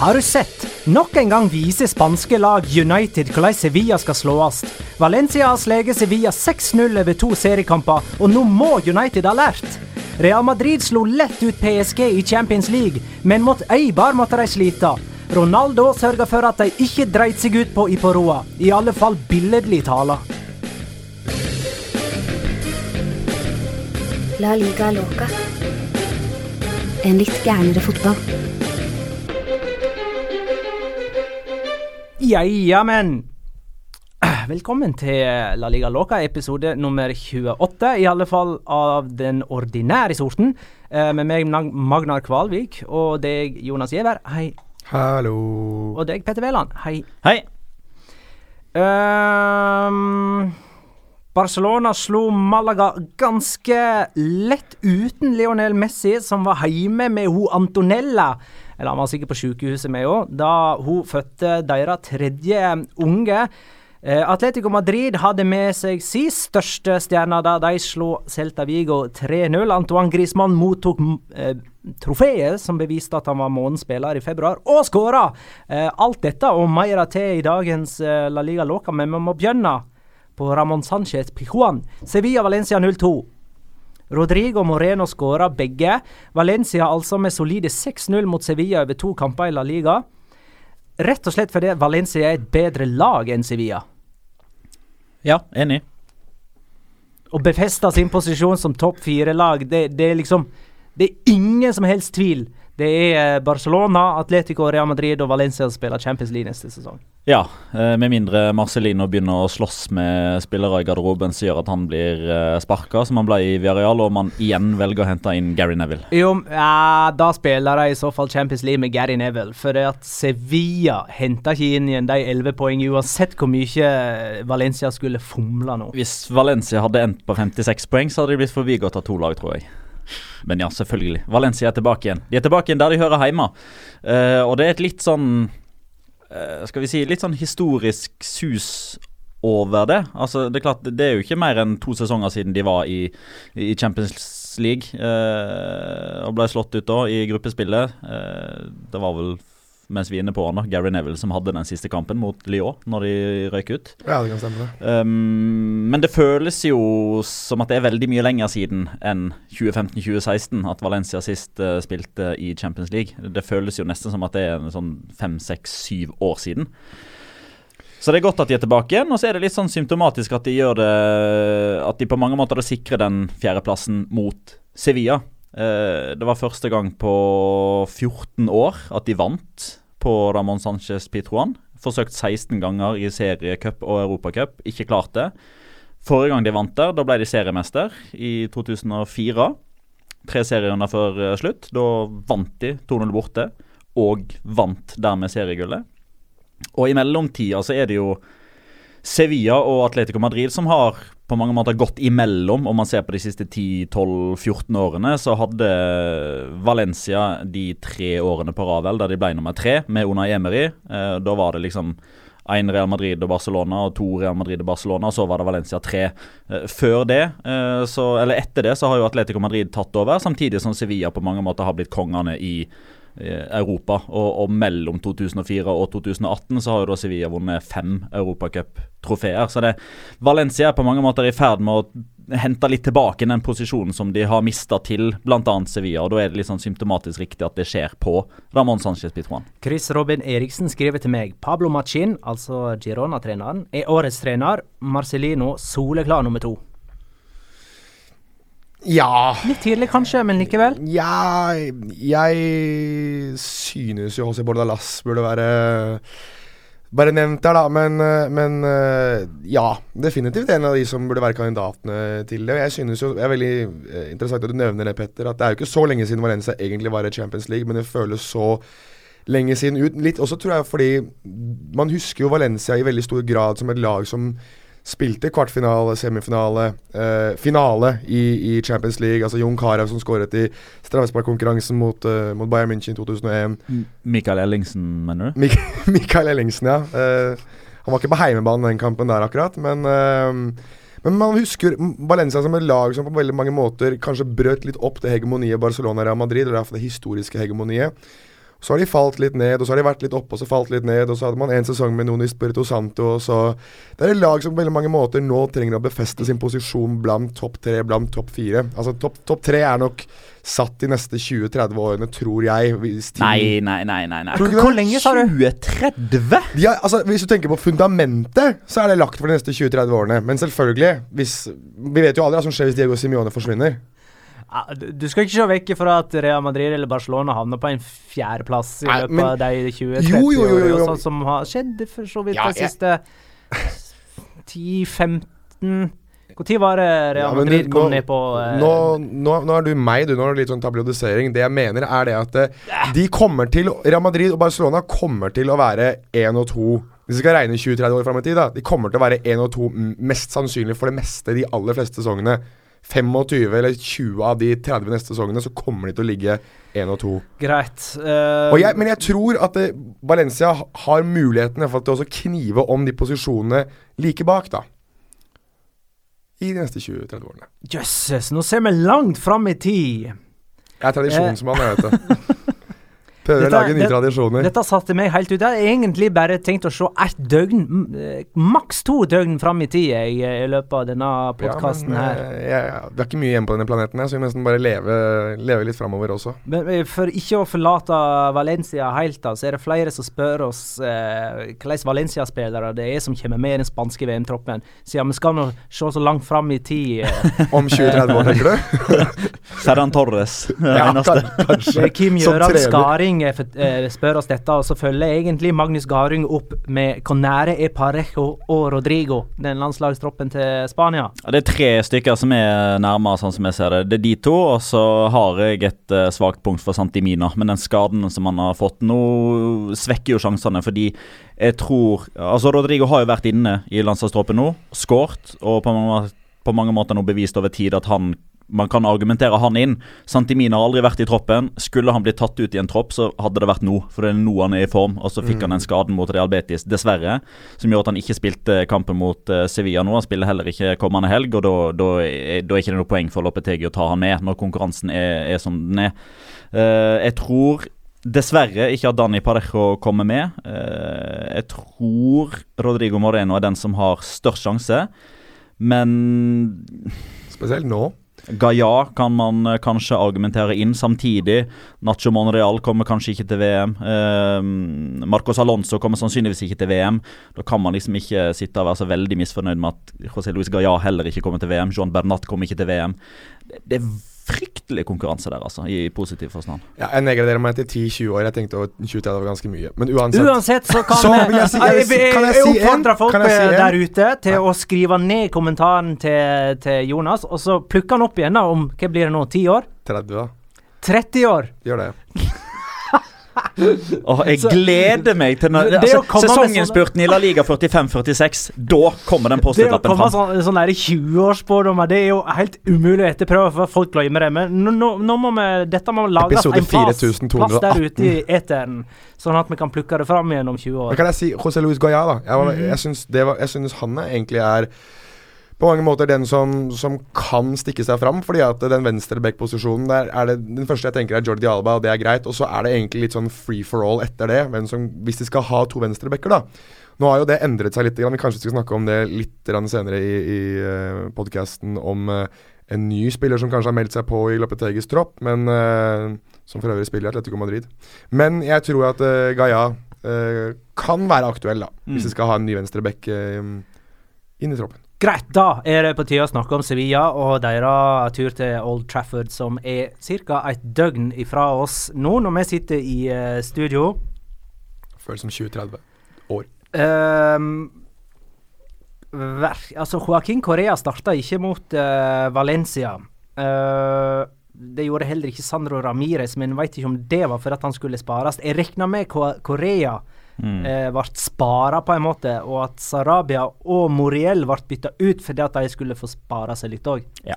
Har du sett? Nok en gang viser spanske lag United hvordan Sevilla skal slås. Valencia har sleget Sevilla 6-0 over to seriekamper, og nå må United ha lært. Real Madrid slo lett ut PSG i Champions League, men mot Eibar måtte de slite. Ronaldo sørga for at de ikke dreit seg ut på Iporoa, i alle fall billedlig tala. La liga loca. En litt gærnere fotball. Ja, men Velkommen til La Liga Loca, episode nummer 28. I alle fall av den ordinære sorten. Eh, med meg Magnar Kvalvik og deg Jonas Giæver. Hei. Hallo. Og deg Petter Wæland. Hei. Hei. Um, Barcelona slo Malaga ganske lett uten Lionel Messi, som var hjemme med ho Antonella eller han var sikkert på sykehuset med òg, da hun fødte deres tredje unge. Eh, Atletico Madrid hadde med seg sin største stjerne da de slo Celta Vigo 3-0. Antoine Griezmann mottok eh, trofeet som beviste at han var månedens spiller i februar, og skåra! Eh, alt dette og mer til i dagens eh, La Liga Loca, men vi må begynne på Ramón Sánchez Pijuan. Sevilla Valencia 0-2. Rodrigo Moreno skåra begge. Valencia altså med solide 6-0 mot Sevilla over to kamper i La Liga. Rett og slett fordi Valencia er et bedre lag enn Sevilla. Ja, enig. Å befeste sin posisjon som topp fire-lag, det, det, er liksom Det er ingen som helst tvil det er eh, Barcelona, Atletico, Real Madrid og Valencia som spiller Champions League neste sesong. Ja, eh, med mindre Marcelino begynner å slåss med spillere i garderoben som gjør at han blir eh, sparka, som han ble i Villarreal, og man igjen velger å hente inn Gary Neville. Jo, ja, da spiller de i så fall Champions League med Gary Neville. For det at Sevilla henter ikke inn igjen de elleve poeng, uansett hvor mye Valencia skulle fomle nå. Hvis Valencia hadde endt på 56 poeng, så hadde de blitt forbigått av to lag, tror jeg. Men ja, selvfølgelig. Valencia er tilbake igjen. De er tilbake igjen der de hører hjemme. Uh, og det er et litt sånn uh, Skal vi si litt sånn historisk sus over det. Altså, det er klart, det er jo ikke mer enn to sesonger siden de var i, i Champions League uh, og ble slått ut da i gruppespillet. det var vel mens vi er inne på han da, Gary Neville som hadde den siste kampen mot Lyon når de røyk ut. Ja, det kan stemme um, Men det føles jo som at det er veldig mye lenger siden enn 2015-2016 at Valencia sist uh, spilte i Champions League. Det føles jo nesten som at det er sånn fem, seks, syv år siden. Så det er godt at de er tilbake igjen, og så er det litt sånn symptomatisk at de gjør det At de på mange måter sikrer den fjerdeplassen mot Sevilla. Uh, det var første gang på 14 år at de vant på Ramón Sánchez Pitruan. Forsøkt 16 ganger i seriecup og europacup, ikke klart det. Forrige gang de vant der, da ble de seriemester i 2004. Tre serierunder før eh, slutt. Da vant de 2-0 borte, og vant dermed seriegullet. Og i mellomtida så er det jo Sevilla og Atletico Madrid som har på mange måter gått imellom. Om man ser på de siste 10-12-14 årene, så hadde Valencia de tre årene på Ravel der de ble nummer tre, med Unai Emery. Eh, da var det liksom én Real Madrid og Barcelona og to Real Madrid og Barcelona. Og så var det Valencia tre. Eh, før det, eh, så, eller etter det, så har jo Atletico Madrid tatt over, samtidig som Sevilla på mange måter har blitt kongene i Europa. Og, og, mellom 2004 og 2018 så har jo da Sevilla vunnet fem europacuptrofeer. Så det, Valencia er på mange måter i ferd med å hente litt tilbake den posisjonen som de har mista til bl.a. Sevilla. og Da er det litt sånn symptomatisk riktig at det skjer på Ramón Sánchez Pitruan. Chris Robin Eriksen skriver til meg Pablo Machin, altså Girona-treneren, er årets trener. Marcelino soleklar nummer to. Ja Litt tidlig kanskje, men likevel? Ja, jeg synes jo José Bordalas burde være bare nevnt der, da. Men, men, ja, definitivt en av de som burde være kandidatene til det. Jeg synes jo, Det er veldig eh, interessant at du nevner det, Petter. At det er jo ikke så lenge siden Valencia egentlig var i Champions League, men det føles så lenge siden ut. Litt også tror jeg fordi man husker jo Valencia i veldig stor grad som et lag som Spilte kvartfinale, semifinale, eh, finale i, i, Champions League. Altså Jon Carew som skåret i straffesparkkonkurransen mot, uh, mot Bayern München i 2001. Mikael Ellingsen, mener du? Mik Mikael Ellingsen, ja. Eh, han var ikke på heimebanen den kampen der, akkurat. Men, eh, men man husker Valencia som et lag som på veldig mange måter kanskje brøt litt opp det hegemoniet Barcelona-Real Madrid, eller iallfall det historiske hegemoniet. Så har de falt litt ned, og så har de vært litt oppe og så falt litt ned. Og så hadde man en sesong med Noni Spirito Santo, og så Det er et lag som på veldig mange måter nå trenger å befeste sin posisjon blant topp tre, blant topp fire. Altså topp top tre er nok satt de neste 20-30 årene, tror jeg. Hvis Nei, nei, nei. nei, nei. Tror du ikke Hvor lenge sa du? 2030? Ja, altså, hvis du tenker på fundamentet, så er det lagt for de neste 20-30 årene. Men selvfølgelig, hvis Vi vet jo aldri hva som skjer hvis Diego Simione forsvinner. Ja, du- skal ikke se vekk fra at Real Madrid eller Barcelona havner på en fjerdeplass i løpet men- av de 20-30 Jo, jo, jo, jo, jo. årene, sånn som har skjedd for så vidt Ja, de siste 10-15 Når var det Real Ja, Madrid nå- kom ned på eh, Nå, nå, nå er du meg, du. Nå er det litt sånn tabloidisering. Det jeg mener, er det at eh, de kommer til Real Madrid og Barcelona kommer til å være én og to. Hvis vi skal regne 20-30 år fram i tid, da. De kommer til å være én og to, mest sannsynlig for det meste, de aller fleste sesongene. 25 eller 20 av de 30 neste sesongene, så kommer de til å ligge 1 og 2. Greit. Uh, Og jeg, men jeg tror at det, Valencia har muligheten for at det til å også knive om de posisjonene like bak, da. I de neste 20-30 årene. Jøsses, nå ser vi langt fram i tid. Jeg er tradisjonsmann, jeg, vet du. Prøver Dette- å lage nye det- tradisjoner. Dette satte meg helt ut. Jeg hadde egentlig bare tenkt å se ett døgn, eh, maks to døgn fram i tid jeg, eh, i løpet av denne podkasten ja, her. eh, jeg, Vi har ikke mye igjen på denne planeten, her, så vi må nesten bare leve, leve litt framover også. Men for ikke å forlate Valencia helt, da, så er det flere som spør oss eh, hvilke Valencia-spillere det er som kommer med i den spanske VM-troppen. Siden vi skal nå se så langt fram i tid. Eh, Om 20-30 år, tenker du? Serran Torres. Ja, kanskje. Kim Gjøran. Skaring eh, for- eh, spør oss dette, og så følger egentlig Magnus Garing opp med hvor nære er Parejo og Rodrigo, den landslagstroppen til Spania. Ja, Det er tre stykker som er nærmere, sånn som jeg ser det. Det er de to, og så har jeg et uh, svakt punkt for Santimina. Men den skaden som han har fått nå, svekker jo sjansene, fordi jeg tror Altså, Rodrigo har jo vært inne i landslagstroppen nå, skåret, og på mange, på mange måter nå bevist over tid at han man kan argumentere han inn. Santimina har aldri vært i troppen. Skulle han blitt tatt ut i en tropp, så hadde det vært nå. For det er nå han er i form. Og så fikk han den skaden mot Real Betis, dessverre. Som gjør at han ikke spilte kampen mot eh, Sevilla nå. Han spiller heller ikke kommende helg, og da, da, er- da er ikke det noe poeng for Lopetegi å ta han med når konkurransen er, er som den er. Uh, jeg tror dessverre ikke at Dani Parejo kommer med. Eh, jeg tror Rodrigo Moreno er den som har størst sjanse. Men Spesielt nå. Gaia kan man eh, kanskje argumentere inn samtidig. Nacho Monreal kommer kanskje ikke til VM. Eh, Marcos Alonso kommer sannsynligvis ikke til VM. Da kan man liksom ikke sitte og være så veldig misfornøyd med at José Luis Gaia heller ikke kommer til VM. Joan Bernat kommer ikke til VM. Det, er fryktelig konkurranse der, altså, i positiv forstand. Ja, jeg nedgraderer meg til 10-20 år. Jeg tenkte at 20-30 var ganske mye. Men uansett. Uansett så kan Så jeg si- jeg jeg, kan jeg jeg si en? oppfordrer folk jeg si eh, der ute til å skrive ned kommentaren til, til Jonas, og så plukker han opp igjen da om hva blir det nå, 10 år? 30, da. 30 år! Gjør det. Åh, jeg Så- gleder meg til når, Det altså, Sesonginnspurten i La Liga 45-46. Da kommer den Det å post-it-lappen komme sånn, sånn der 20-årsspådommer, det er jo helt umulig å etterprøve, for folk glemmer det. Men nå, nå, nå må vi, dette må lages en plass, plass der ute i eteren, sånn at vi kan plukke det fram igjen om 20 Men år. kan jeg si José Luis Goya, da. Jeg, var, Mhm. jeg, syns var, jeg syns han egentlig er på mange måter den som, som kan stikke seg fram. Fordi at den venstre back-posisjonen der er det Den første jeg tenker er Jordi Alba, og det er greit. Og så er det egentlig litt sånn free for all etter det. Men som, hvis de skal ha to venstrebacker, da. Nå har jo det endret seg litt. Vi kanskje skal snakke om det litt senere i, i uh, podkasten om eh, en ny spiller som kanskje har meldt seg på i Lopetegis tropp, men eh, som for øvrig spiller i Atletico Madrid. Men jeg tror at uh, Gaia eh, kan være aktuell, da. Mm. Hvis de skal ha en ny venstreback uh, inn i troppen. Greit, da er det på tide å snakke om Sevilla og deres tur til Old Trafford, som er ca. et døgn ifra oss nå, når vi sitter i uh, studio. Føles som 2030. Ehm, ver, altså, Joaquin Correa starta ikke mot uh, Valencia. Uh, det gjorde heller ikke Sandro Ramires, men veit ikke om det var for at han skulle spares. Jeg regna med Korea Correa Mm. eh, ble spara på en måte, og at Sarabia og Moriel ble bytta ut fordi at de skulle få spara seg litt òg. Ja.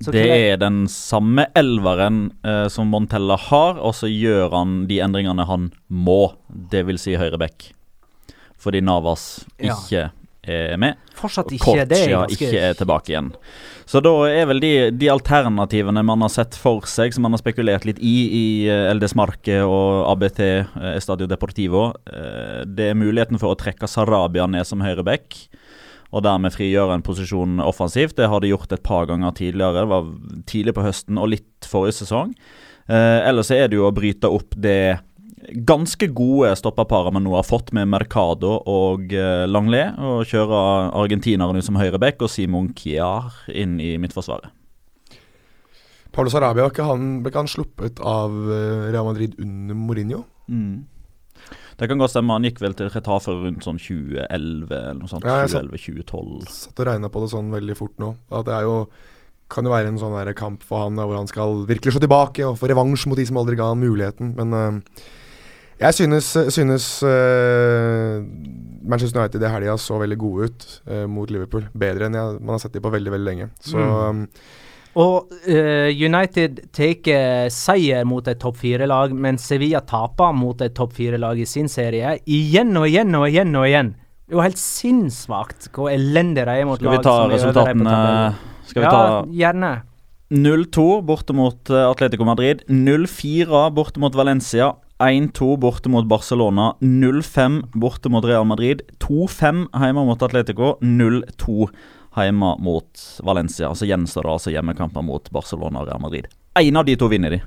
Så Det er den samme elveren eh, som Montella har, og så gjør han de endringene han må, det vil si høyreback. Fordi Navas Ja. Er med. Fortsatt ikke. Det er ganske ikke er tilbake igjen. Så da er vel de, de alternativene man har sett for seg, som man har spekulert litt i i eh, El Desmarque og ABT, eh, Estadio Deportivo, eh, det er muligheten for å trekke Sarabia ned som høyreback. Og dermed frigjøre en posisjon offensivt. Det har de gjort et par ganger tidligere. Det var tidlig på høsten og litt forrige sesong. Eh, ellers er det jo å bryte opp det ganske gode stopperparet man nå har fått med Mercado og eh, Langlais, og kjører argentinerne som høyreback og Simon Kiar inn i midtforsvaret. Paulo Sarabia, ikke han, ble ikke han sluppet av eh, Real Madrid under Mourinho? Mm. Det kan godt stemme. Han gikk vel til Retafe rundt sånn 2011 eller noe sånt. Ja, jeg så- 2011-2012. Satt og regna på det sånn veldig fort nå. At det er jo kan jo være en sånn kamp for han hvor han skal virkelig slå tilbake og få revansj mot de som aldri ga han muligheten. Men eh, jeg synes, synes uh, Manchester United i helga så veldig gode ut uh, mot Liverpool. Bedre enn jeg, man har sett dem på veldig veldig lenge. Så Mm. eh, Og uh, United tar seier mot et topp fire-lag, men Sevilla taper mot et topp fire-lag i sin serie. Igjen og igjen og igjen og igjen. Det er jo helt sinnssvakt hvor elendig de er mot lag. Skal vi ta resultatene? Skal vi ta ja, gjerne. 0-2 borte mot Atletico Madrid. 0-4 borte mot Valencia. 1-2 borte mot Barcelona. 0-5 borte mot Real Madrid. 2-5 hjemme mot Atletico. 0-2 hjemme mot Valencia. Så gjenstår det altså hjemmekamper mot Barcelona og Real Madrid. Én av de to vinner de.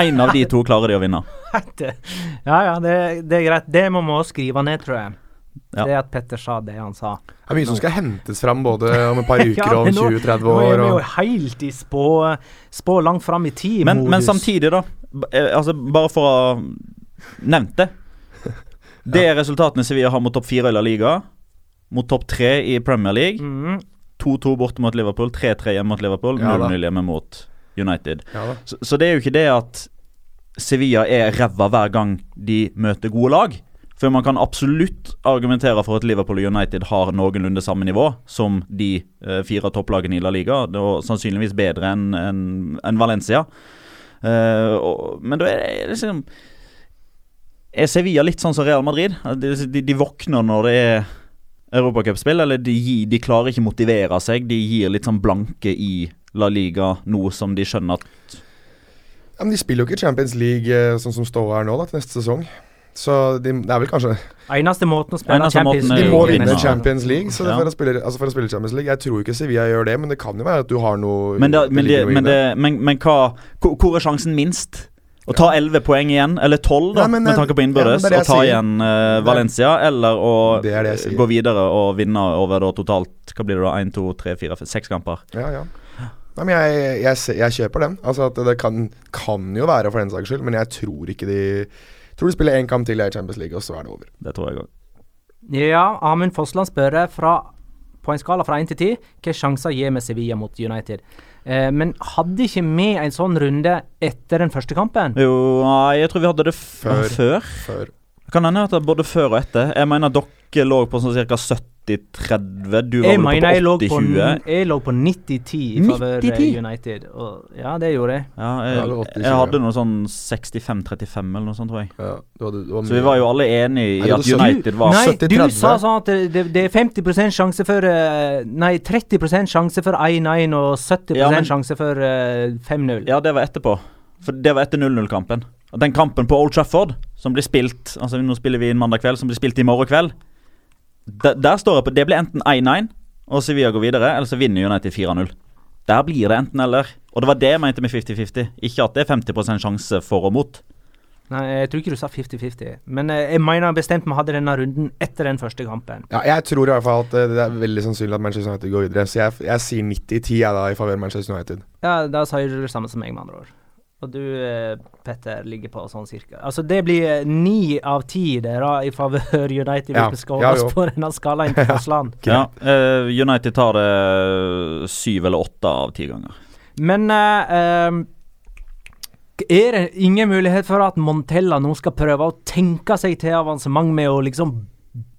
Én av de to klarer de å vinne. Ja ja, det, det er greit. Det må vi også skrive ned, tror jeg. Ja. Det at Petter sa det han sa. det er mye som skal hentes fram både om et par uker Ja, og om 20-30 år. Nå er vi jo helt i spå, spå langt fram i tid-modus. Men, men samtidig, da. Eh, Altså, bare for å ha nevnt det. Det er resultatene Sevilla har mot topp fire i La Liga. Mot topp tre i Premier League. mm, 2-2 borte mot Liverpool, 3-3 hjemme mot Liverpool, 0-0 ja, hjemme mot United. ja. Så, så det er jo ikke det at Sevilla er ræva hver gang de møter gode lag. For man kan absolutt argumentere for at Liverpool og United har noenlunde samme nivå som de eh, fire topplagene i La Liga, og sannsynligvis bedre enn en, enn Valencia. Eh, og, men da er det liksom Er Sevilla litt sånn som Real Madrid? De, de, de våkner når det er europacupspill, eller de, de klarer ikke motivere seg. De gir litt sånn blanke i La Liga nå som de skjønner at Ja, men de spiller jo ikke Champions League eh, sånn som står her nå, da, til neste sesong. Så de, det er vel kanskje Eneste måten å spille Eneste Champions er De må vinne. Champions League så det Ja. for, å spille, altså for å spille Champions League. Jeg tror ikke Sevilla gjør det, men det kan jo være at du har noe Men, det, men, i men, det, men, men hva hvor, er sjansen minst? Å ta 11 poeng igjen, eller 12 da, Nei, men, med tanke på ja, innbyrdes, det og ta sier. igjen uh, Valencia, eller å Det det gå videre og vinne over da totalt Hva blir det da? 1, 2, 3, 4, 5, 6 kamper? Ja, ja. Nei, men jeg, jeg, jeg, jeg kjøper den. Altså at Det kan, kan jo være for den saks skyld, men jeg tror ikke de Tror de spiller én kamp til i Champions League, og så er det over. Det tror jeg òg. Ja, Amund Fossland spør fra, på en skala fra 1 til 10 hvilke sjanser gir vi Sevilla mot United. Eh, men hadde ikke vi en sånn runde etter den første kampen? Jo, nei, jeg tror vi hadde det f Før. før. Kan hende at det er både før og etter. Jeg mener dere lå på sånn ca. 70-30. Du var Jeg vel på på, 80-20. jeg lå på 90-10 i favør eh, 90-10? United. Og, ja, det gjorde jeg. Ja, jeg, det var 80-20. jeg hadde noe sånn 65-35 eller noe sånt, tror jeg. Ja, du hadde, du var Så vi var jo alle enige i Nei, at United var 70-30. du sa sånn at det, det, det er 50 sjanse for eh, Nei, 30 sjanse for 1-1 og 70 Ja, men- sjanse for eh, 5-0. Ja, det var etterpå. For det var etter 0-0-kampen. Den kampen på Old Trafford, som blir spilt Altså Nå spiller vi inn mandag kveld, som blir spilt i morgen kveld. Der, der står det på Det blir enten 1-1, og Sevilla går videre, eller så vinner United 4-0. Der blir det enten-eller. Og det var det jeg mente med 50-50. Ikke at det er 50% sjanse for og mot. Nei, jeg tror ikke du sa 50-50. Men eh, jeg mener bestemt vi hadde denne runden etter den første kampen. Ja, jeg tror i hvert fall at eh, det er veldig sannsynlig at Manchester United går videre. Så jeg, jeg sier 90-10 jeg da i favør Manchester United. Ja, da sier du det samme som meg, med andre ord. Og du, eh, Petter, ligger på sånn cirka. Altså, det blir ni av ti dere i favør United Ja, hvis vi skal holde oss på denne skalaen til Fossland. Ja, Uh, United tar det syv eller åtte av ti ganger. Men uh, um, er det ingen mulighet for at Montella nå skal prøve å tenke seg til avansement med å liksom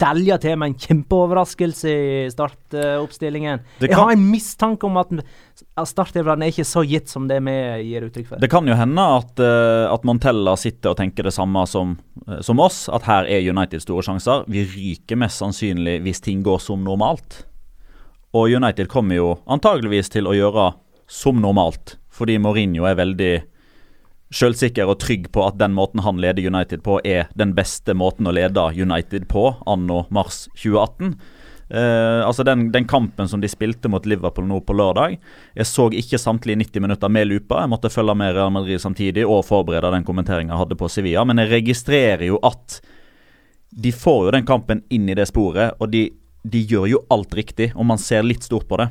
delja til med en kjempeoverraskelse i startoppstillingen. Det Jeg har en mistanke om at startelverne er ikke så gitt som det vi gir uttrykk for. Det kan jo hende at, uh, at Montella sitter og tenker det samme som, uh, som oss, at her er United store sjanser. Vi ryker mest sannsynlig hvis ting går som normalt. Og United kommer jo antageligvis til å gjøre som normalt, fordi Mourinho er veldig sjølsikker og trygg på at den måten han leder United på, er den beste måten å lede United på anno mars 2018. Eh, altså den, den kampen som de spilte mot Liverpool nå på lørdag Jeg så ikke samtlige 90 minutter med lupa. Jeg måtte følge med Real Madrid samtidig og forberede den kommenteringen jeg hadde på Sevilla. Men jeg registrerer jo at de får jo den kampen inn i det sporet, og de, de gjør jo alt riktig, og man ser litt stort på det.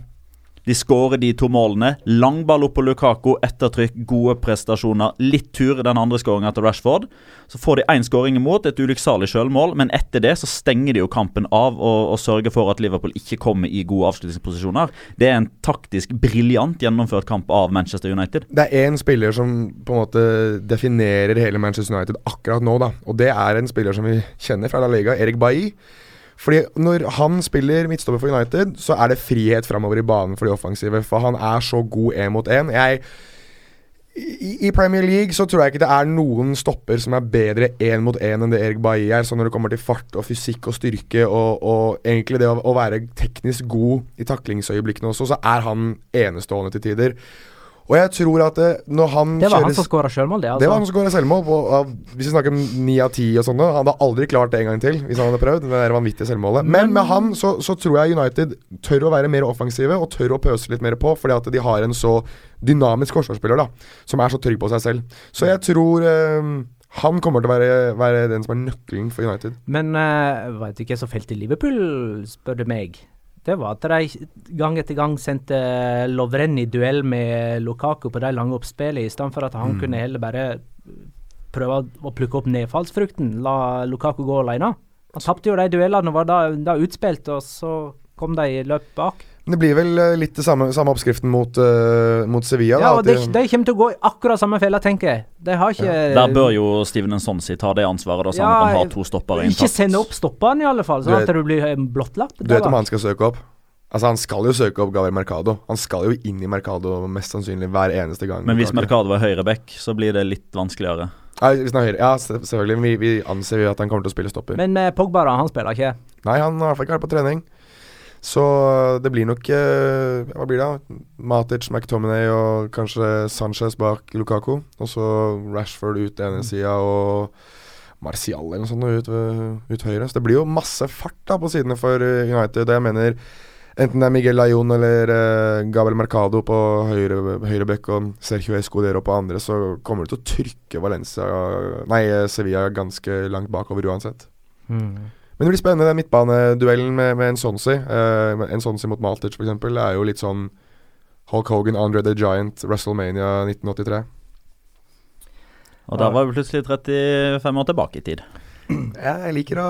De skårer de to målene. Langball opp på Lukaku, ettertrykk, gode prestasjoner. Litt tur den andre skåringa til Rashford. Så får de én skåring imot, et ulykksalig sjølmål, men etter det så stenger de jo kampen av og, og sørger for at Liverpool ikke kommer i gode avslutningsposisjoner. Det er en taktisk briljant gjennomført kamp av Manchester United. Det er én spiller som på en måte definerer hele Manchester United akkurat nå, da. Og det er en spiller som vi kjenner fra La Liga, Erik Bailly. Fordi når han spiller midtstopper for United, så er det frihet framover i banen for de offensive. For han er så god én mot én. I Premier League så tror jeg ikke det er noen stopper som er bedre én mot én enn det Erik Bailly er. Så når det kommer til fart og fysikk og styrke og, og egentlig det å, å være teknisk god i taklingsøyeblikkene også, så er han enestående til tider. Og jeg tror at det, når han Det var han som skåra sjølmål, det. altså. det var han som skåra selvmål. På, av, hvis vi snakker om ni av ti og sånne. Han hadde aldri klart det en gang til hvis han hadde prøvd. Det der vanvittige selvmålet. Men med han så, så tror jeg United tør å være mer offensive og tør å pøse litt mer på, fordi at de har en så dynamisk forsvarsspiller da som er så trygg på seg selv. Så jeg tror eh, han kommer til å være, være den som er nøkkelen for United. Men uh, veit du hva som felte Liverpool, spør du meg? Det var at de gang etter gang sendte Lovren i duell med Lukaku på de lange oppspillene, i stedet for at han kunne heller bare prøve å plukke opp nedfallsfrukten. La Lukaku gå alene. Han tapte jo de duellene og var da, da utspilt, og så kom de i løp bak. Men det blir vel eh, litt det samme, samme oppskriften mot, uh, mot Sevilla. Ja, da, og at de, de- kommer til å gå i akkurat samme fella, tenker jeg. De har ikke Der bør jo Steven Nsonsi ta det ansvaret, da, så han har to stoppere Ikke sende opp stopperen, i alle fall, sånn at du blir eh, blottlagt. Du vet om han skal søke opp? Altså Han skal jo søke opp Gaver Mercado. Han skal jo inn i Mercado mest sannsynlig hver eneste gang. Men hvis Mercado er høyreback, så blir det litt vanskeligere. Ja, hvis han er høyre. Ja, selvfølgelig. Vi, vi anser jo at han kommer til å spille stopper. Men med Pogba, da, han spiller ikke. Nei, han har i hvert fall ikke vært på trening. Så det blir nok eh, Hva blir det? da? Matic, McTominay og kanskje Sanchez bak Lukaku. Og så Rashford ut ene sida og Martial eller noe sånt ut, ut høyre. Så det blir jo masse fart da på sidene for United. United. Jeg mener Enten det er Miguel Lajon eller eh, Gabriel Mercado på høyre, høyre bekk og Sergio Escudero på andre, så kommer det til å trykke Valencia Nei, eh, Sevilla ganske langt bakover uansett. Men det blir spennende, den midtbaneduellen med, med Nsonsi. Uh, Nsonsi mot Maltic, f.eks., er jo litt sånn Hulk Hogan, Andre the Giant, WrestleMania 1983. Og der var vi plutselig 35 år tilbake i tid. Jeg liker å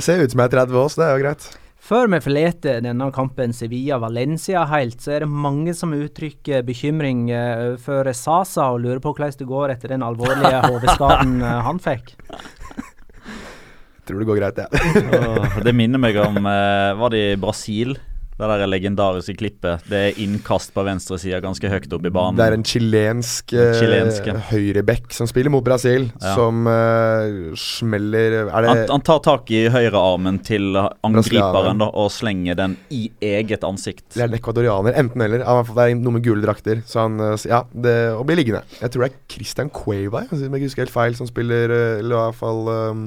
se ut som jeg er 30 år, så det er jo greit. Før vi forlater denne kampen Sevilla-Valencia helt, så er det mange som uttrykker bekymring eh, for Sasa og lurer på hvordan det går etter den alvorlige hodeskaden eh, han fikk. Tror det går greit, jeg. Åh, det minner meg om eh, Var det i Brasil? Det der legendariske klippet. Det er innkast på venstre side, ganske høyt opp i banen. Det er en chilensk uh, høyrebekk som spiller mot Brasil, Ja. som eh, smeller Er han, det han tar tak i høyrearmen til angriperen da, og slenger den i eget ansikt. det er en ecuadorianer, enten eller. Ja, Det er noe med gule drakter. Så han eh, Ja, det, og blir liggende. Jeg tror det er Christian Cueva, om jeg husker helt feil, som spiller eh, Eller i hvert fall um,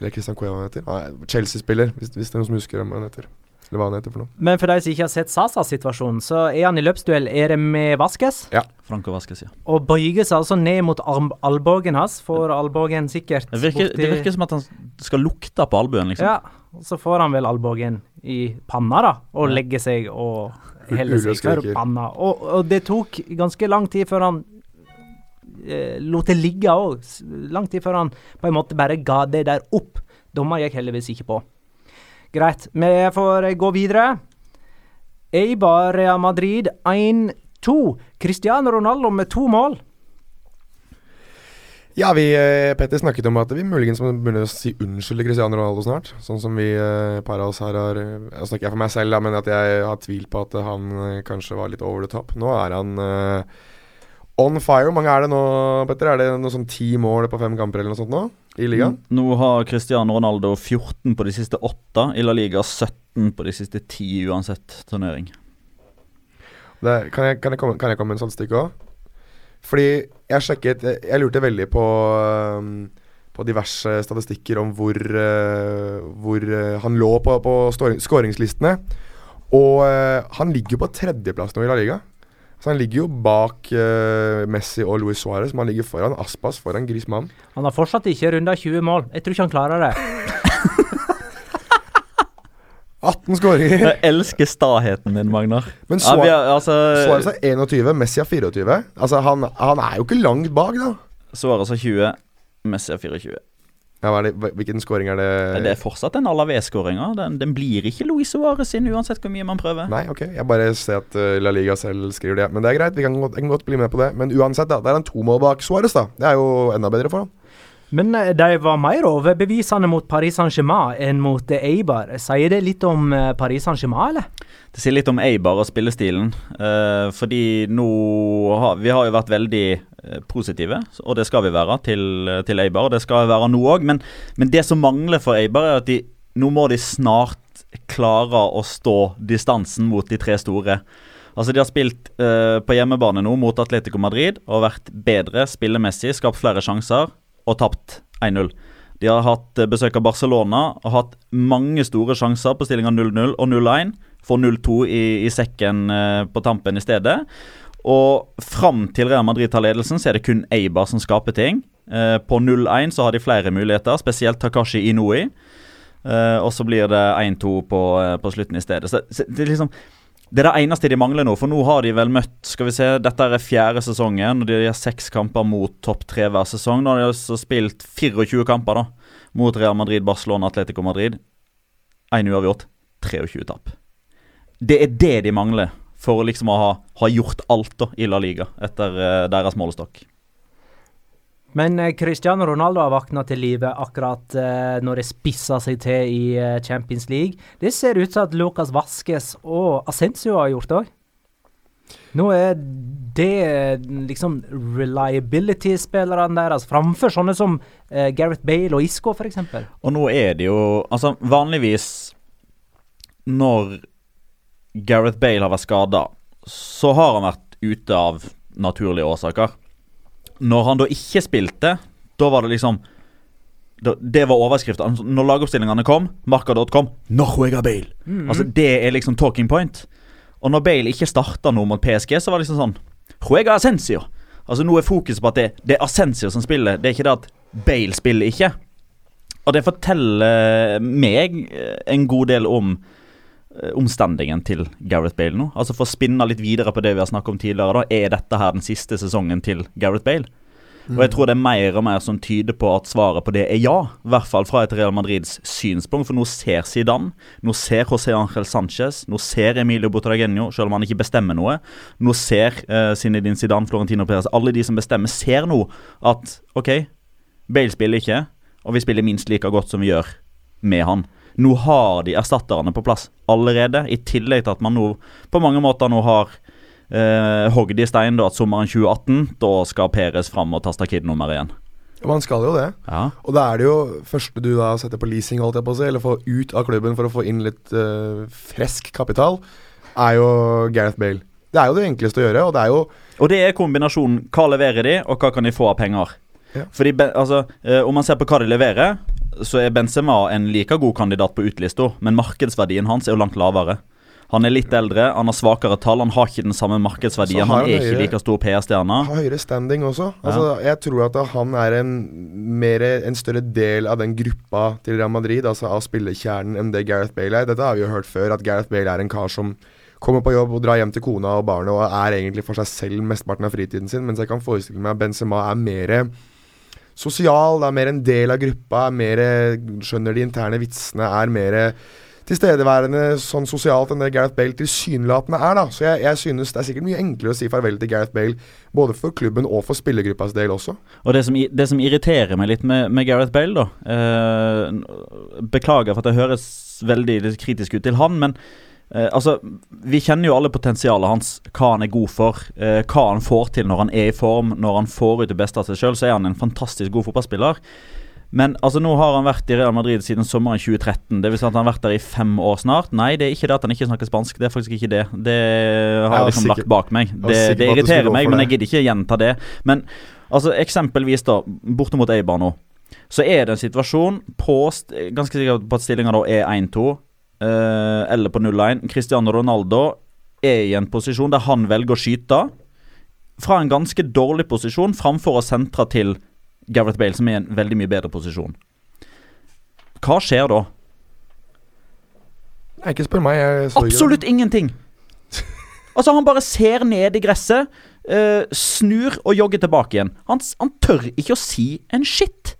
Eller Christian Cueva han heter. Chelsea-spiller, hvis, hvis det er noen som husker hva han heter. Eller hva han heter for noe. Men for de som ikke har sett Sasas situasjon, så er han i løpsduell er det med Vasques. Franco Vasques, ja. Og bøyer seg altså ned mot arm albuen hans. Får albuen sikkert Det virker, borti- det virker som at han skal lukte på albuen, liksom. Ja, og så får han vel albuen i panna, da, og legger seg og heller seg for panna. Og, og det tok ganske lang tid før han eh, lot det ligge òg. Lang tid før han på en måte bare ga det der opp. Dommer gikk heldigvis ikke på. Greit, vi får eh, gå videre. Eibar Real Madrid 1-2. Cristiano Ronaldo med to mål. Ja, vi eh, Petter snakket om at vi muligens må begynne å si unnskyld til Cristiano Ronaldo snart. Sånn som vi eh, par av oss her har Jeg snakker for meg selv, men at jeg har tvil på at han kanskje var litt over the top. Nå er han on fire. Hvor mange er det nå, Petter? Er det noe sånn ti mål på fem kamper eller noe sånt nå? I ligaen? Nå har Cristiano Ronaldo 14 på de siste åtte. I La Liga 17 på de siste ti uansett turnering. Det, kan, jeg, kan, jeg komme, kan jeg komme med en sånn stykke òg? Fordi jeg sjekket Jeg, jeg lurte veldig på um, På diverse statistikker om hvor, uh, hvor uh, han lå på, på skåringslistene. Og uh, han ligger på tredjeplass nå i La Liga. Så han ligger jo bak uh, Messi og Luis Suárez, men han ligger foran Aspas, foran Grismann. Han har fortsatt ikke runda 20 mål. Jeg tror ikke han klarer det. 18 skåringer! Jeg elsker staheten din, Magnar. Men Ja, Suárez har, altså, Suárez er 21, Messi er 24. Altså, han, han er jo ikke langt bak, da. Suárez har 20, Messi har 24. Ja, hva er det, hvilken scoring er det? Det er fortsatt den Alaves-skåringa. Den, den blir ikke Luis Suárez sin, uansett hvor mye man prøver. Nei, ok. Jeg bare ser at uh, La Liga selv skriver det. Men det er greit, vi kan godt, jeg kan godt bli med på det. Men uansett, da. Det er en to mål bak Suárez, da. Det er jo enda bedre for ham. Men eh, de var mer overbevisende mot Paris Saint-Germain enn mot eh, Eibar. Sier det litt om eh, Paris Saint-Germain, eller? Det sier litt om Eibar og spillestilen. Uh, fordi nå har Vi har jo vært veldig eh, positive, og det skal vi være, til, til Eibar. Det skal vi være nå òg. Men, men det som mangler for Eibar, er at de, nå må de snart klare å stå distansen mot de tre store. Altså De har spilt eh, på hjemmebane nå mot Atletico Madrid og vært bedre spillemessig, skapt flere sjanser og tapt 1-0. De har hatt eh, besøk av Barcelona og hatt mange store sjanser på stillinga 0-0 og 0-1. Får 0-2 i, i sekken eh, på tampen i stedet. Og fram til Real Madrid tar ledelsen, så er det kun Eibar som skaper ting. Eh, på 0-1 så har de flere muligheter, spesielt Takashi Inoui Eh, og så blir det 1-2 på, eh, på slutten i stedet. Så, så det er liksom det er det eneste de mangler nå, for nå har de vel møtt Skal vi se, Dette er fjerde sesongen, og de har seks kamper mot topp tre hver sesong. Nå har de altså spilt 24 kamper da mot Real Madrid, Barcelona, Atletico Madrid. Én uavgjort, 23 tap. Det er det de mangler for liksom å ha, ha gjort alt da i La Liga etter eh, deres målestokk. Men eh, Cristiano Ronaldo har våkna til live akkurat eh, når det spisser seg til i Champions League. Det ser ut som at Lucas Vasques og Ascencio har gjort òg. Nå er det liksom reliability-spillerne deres framfor sånne som Gareth Bale og Isco, f.eks. Og nå er det jo Altså, vanligvis når Gareth Bale har vært skada, så har han vært ute av naturlige årsaker. Når han da ikke spilte, da var det liksom Det var overskriften. Altså, Når lagoppstillingene kom, marka.com No juega Bale. Altså Det er liksom talking point. Og når Bale ikke starta noe mot PSG, så var det liksom sånn Juega Ascensio. Altså Nå er fokuset på at det, det er Ascensio som spiller, det er ikke det at Bale spiller ikke. Og det forteller meg eh, en god del om eh, omstandingen til Gareth Bale nå. Altså For å spinne litt videre på det vi har snakket om tidligere, da er dette her den siste sesongen til Gareth Bale. Og jeg tror det er mer og mer som tyder på at svaret på det er ja. I hvert fall fra et Real Madrids synspunkt. For nå ser Zidane, nå ser José Ángel Sánchez, nå ser Emilio Butragenio, selv om han ikke bestemmer noe. Nå ser uh, Zinedine Zidane, Florentino Perez, alle de som bestemmer, ser nå at OK, Bale spiller ikke, og vi spiller minst like godt som vi gjør med han. Nå har de erstatterne på plass allerede, i tillegg til at man nå på mange måter nå har eh, hogd i stein da, at sommeren 2018, da skal Peres fram og ta stakkittnummer igjen. Man skal jo det. Ja. Og da er det jo første du da setter på leasing, holdt jeg på å si, eller får ut av klubben for å få inn litt eh, frisk kapital, er jo Gareth Bale. Det er jo det enkleste å gjøre, og det er jo Og det er kombinasjonen hva leverer de, og hva kan de få av penger. Ja. Fordi, altså, eh, Om man ser på hva de leverer, så er Benzema en like god kandidat på utlista, men markedsverdien hans er jo langt lavere. Han er litt eldre, han har svakere tall, han har ikke den samme markedsverdien. Han han er ikke like stor PR-stjerne. har høyere standing også. Altså, Jeg tror at han er en, mer, en større del av den gruppa til Real Madrid, altså av spillekjernen, enn det Gareth Bale er. Dette har vi jo hørt før, at Gareth Bale er en kar som kommer på jobb og drar hjem til kona og barnet og er egentlig for seg selv mesteparten av fritiden sin, mens jeg kan forestille meg at Benzema er mer sosial, er mer en del av gruppa, er mer skjønner de interne vitsene, er mer tilstedeværende sånn sosialt enn det Gareth Bale tilsynelatende er. da Så jeg, jeg synes det er sikkert mye enklere å si farvel til Gareth Bale, både for klubben og for spillergruppas del også. Og det som, det som irriterer meg litt med, med Gareth Bale, da eh, Beklager for at det høres veldig kritisk ut til han, men eh, altså Vi kjenner jo alle potensialet hans, hva han er god for, eh, hva han får til når han er i form, når han får ut det beste av seg sjøl, så er han en fantastisk god fotballspiller. Men altså nå har han vært i Real Madrid siden sommeren 2013. Det vil si at han har vært der i fem år snart. Nei, det er ikke det at han ikke snakker spansk. Det er faktisk ikke det. Det har Jeg liksom sikker- lagt bak meg. Det, det irriterer meg, men jeg gidder ikke gjenta det. Men altså eksempelvis, da, bortimot Eibar nå, så er det en situasjon på Ganske sikkert på at stillinga da er 1-2, eh, eller på 0-1. Cristiano Ronaldo er i en posisjon der han velger å skyte fra en ganske dårlig posisjon framfor å sentre til Gareth Bale, som er i en veldig mye bedre posisjon. Hva skjer da? Nei, ikke spør meg. Jeg Absolutt det. Ingenting! Altså, han bare ser ned i gresset, uh, snur og jogger tilbake igjen. Han, han tør ikke å si en shit.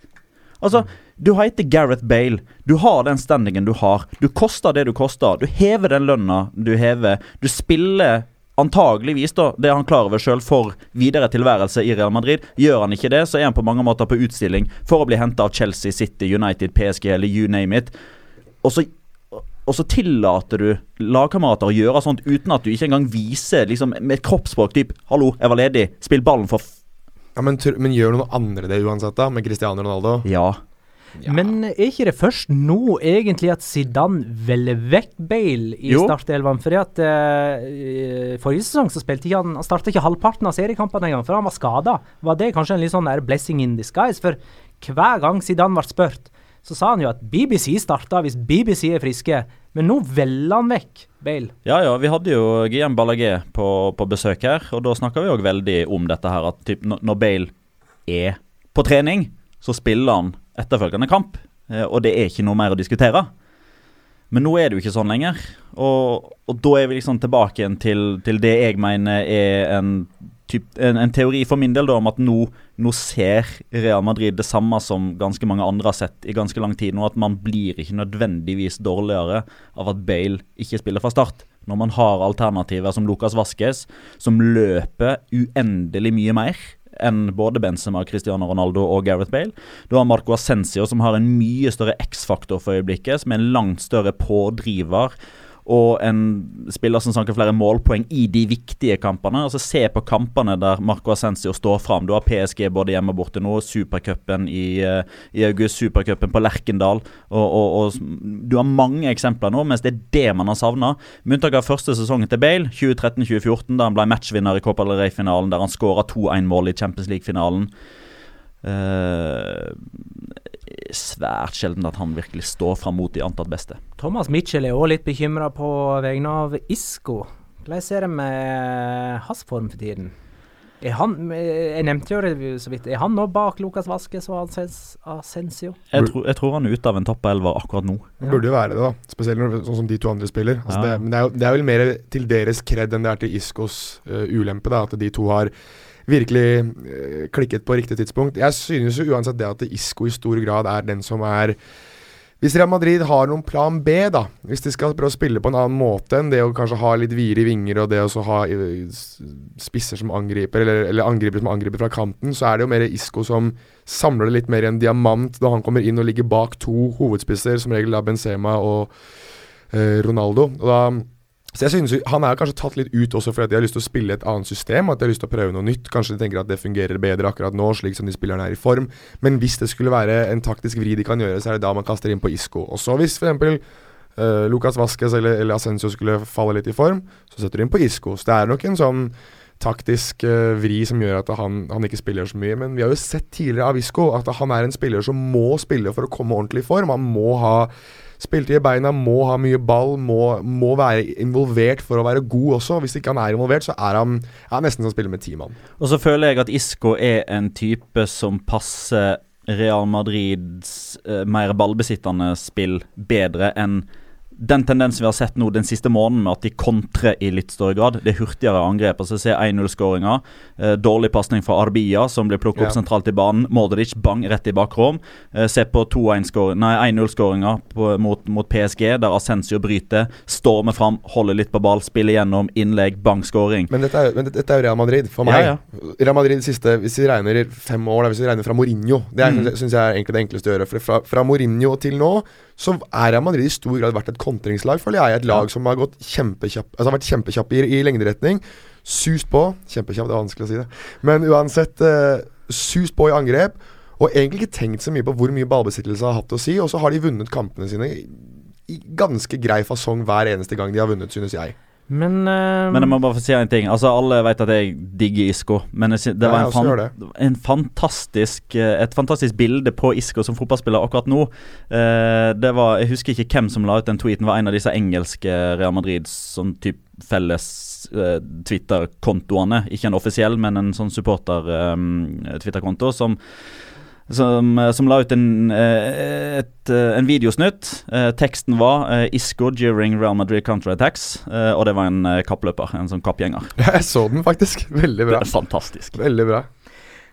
Altså, du heter Gareth Bale. Du har den standingen du har. Du koster det du koster. Du hever den lønna du hever. Du spiller antageligvis, da, det han klarer over sjøl, for videre tilværelse i Real Madrid. Gjør han ikke det, så er han på mange måter på utstilling for å bli henta av Chelsea, City, United, PSG eller you name it. Og så og så tillater du lagkamerater å gjøre sånt uten at du ikke engang viser liksom, med et kroppsspråk typ 'Hallo, jeg var ledig. Spill ballen for f...' Ja, men, men gjør noen andre det uansett, da? Med Cristiano Ronaldo? Ja. Men er ikke det først nå egentlig at Zidane velger vekk Bale i startelveren? Fordi at eh, Forrige sesong så spilte ikke han Han starta ikke halvparten av seriekampene engang, for han var skada. Var det kanskje en litt sånn der blessing in disguise? For hver gang Zidane ble spurt, så sa han jo at BBC starta hvis BBC er friske. Men nå velger han vekk Bale. Ja ja, vi hadde jo GM Ballagé på, på besøk her, og da snakka vi òg veldig om dette her at typ, når Bale er på trening, så spiller han etterfølgende kamp. Eh, og det er ikke noe mer å diskutere. Men nå er det jo ikke sånn lenger. Og, og da er vi liksom tilbake igjen til, til det jeg mener er en, typ, en, en teori for min del da, om at nå, nå ser Real Madrid det samme som ganske mange andre har sett i ganske lang tid nå. At man blir ikke nødvendigvis dårligere av at Bale ikke spiller fra start. Når man har alternativer som Lucas Vasques, som løper uendelig mye mer enn både Benzema, Cristiano Ronaldo og Gareth Bale. Du har Marco Ascencio, som har en mye større X-faktor for øyeblikket, som er en langt større pådriver. Og en spiller som sanker flere målpoeng i de viktige kampene. Altså Se på kampene der Marco Ascencio står fram. Du har PSG både hjemme og borte nå. Supercupen i, eh, i august, Supercupen på Lerkendal. Og, og, og Du har mange eksempler nå, mens det er det man har savna. Med unntak av første sesongen til Bale, 2013-2014, da han ble matchvinner i Copa del Rey-finalen, der han skåra 2-1-mål i Champions League-finalen. Eh, svært sjelden at han virkelig står fram mot de antatt beste. Thomas Mitchell er òg litt bekymra på vegne av Isco. Hvordan er det med hans form for tiden? Er han, jeg nevnte jo det så vidt, er han nå bak Lucas Vasques og Ascensio? Asensio? Jeg, tror- jeg tror han er ute av en toppelver akkurat nå. Det burde jo være det, da. Spesielt når, sånn som de to andre spiller. Altså Ja. det, men det er, jo, det er vel mer til deres kred enn det er til Iscos uh, ulempe, da. At de to har virkelig eh, klikket på riktig tidspunkt. Jeg synes jo uansett det at Isco i stor grad er den som er Hvis Real Madrid har noen plan B, da, hvis de skal prøve å spille på en annen måte enn det å kanskje ha litt videre vinger og det å ha eh, spisser som angriper, eller, eller angripere som angriper fra kanten, så er det jo mer Isco som samler det litt mer i en diamant da han kommer inn og ligger bak to hovedspisser, som regel da Benzema og eh, Ronaldo. Og da så jeg synes Han er kanskje tatt litt ut også fordi de har lyst til å spille et annet system. At de har lyst til å prøve noe nytt. Kanskje de tenker at det fungerer bedre akkurat nå, slik som de spillerne er i form. Men hvis det skulle være en taktisk vri de kan gjøre, så er det da man kaster inn på Isco. Og så hvis f.eks. Uh, Lucas Vasques eller, eller Ascencio skulle falle litt i form, så setter du inn på Isco. Så det er nok en sånn taktisk uh, vri som gjør at han, han ikke spiller så mye. Men vi har jo sett tidligere av Isco at han er en spiller som må spille for å komme ordentlig i form. Han må ha Spilte i beina, må ha mye ball, må, må være involvert for å være god også. Hvis ikke han er involvert, så er han, er nesten som å spille med ti mann. Og så føler jeg at Isco er en type som passer Real Madrids eh, mer ballbesittende spill bedre enn den tendensen vi har sett nå den siste måneden, med at de kontrer i litt større grad. Det er hurtigere angrep. altså Se 1-0-skåringa. Eh, dårlig pasning fra Arbia, som blir plukket opp sentralt i banen. Modric bang rett i bakrom. Eh, se på 1-0-skåringa mot, mot PSG, der Ascensio bryter. Stormer fram, holder litt på ball, spiller gjennom, innlegg, bang, skåring. Men dette er, men dette er jo Real Madrid, for meg. Ja, Real Madrid de siste, hvis vi regner fem år, da, hvis vi regner fra Mourinho Det Mm. synes jeg er egentlig det enkleste å gjøre. For fra, fra Mourinho til nå, så er Real Madrid i stor grad vært et kontringslag, føler jeg. Et lag som har gått kjempekjapp Altså har vært kjempekjapp i, i lengderetning. Sust på. Kjempekjapp, det er vanskelig å si det. Men uansett, eh, sust på i angrep. Og egentlig ikke tenkt så mye på hvor mye ballbesittelse har hatt å si. Og så har de vunnet kampene sine i, i ganske grei fasong hver eneste gang de har vunnet, synes jeg. Men, uh, Men jeg må bare få si en ting. Altså Alle vet at jeg digger Isco, men jeg, det var en, fan, en fantastisk eh, et fantastisk bilde på Isco som fotballspiller akkurat nå. Uh, det var, Jeg husker ikke hvem som la ut den tweeten. var en av disse engelske Real Madrid sånn typ felles uh, Twitter-kontoene. Ikke en offisiell, men en sånn supporter-Twitter-konto som som, eh, som la ut en, eh, et, eh, en videosnutt. Teksten var 'Isco during Real Madrid counterattacks', og det var en kappløper. En sånn kappgjenger. Jeg så den faktisk. Veldig bra. Det er fantastisk. Veldig bra.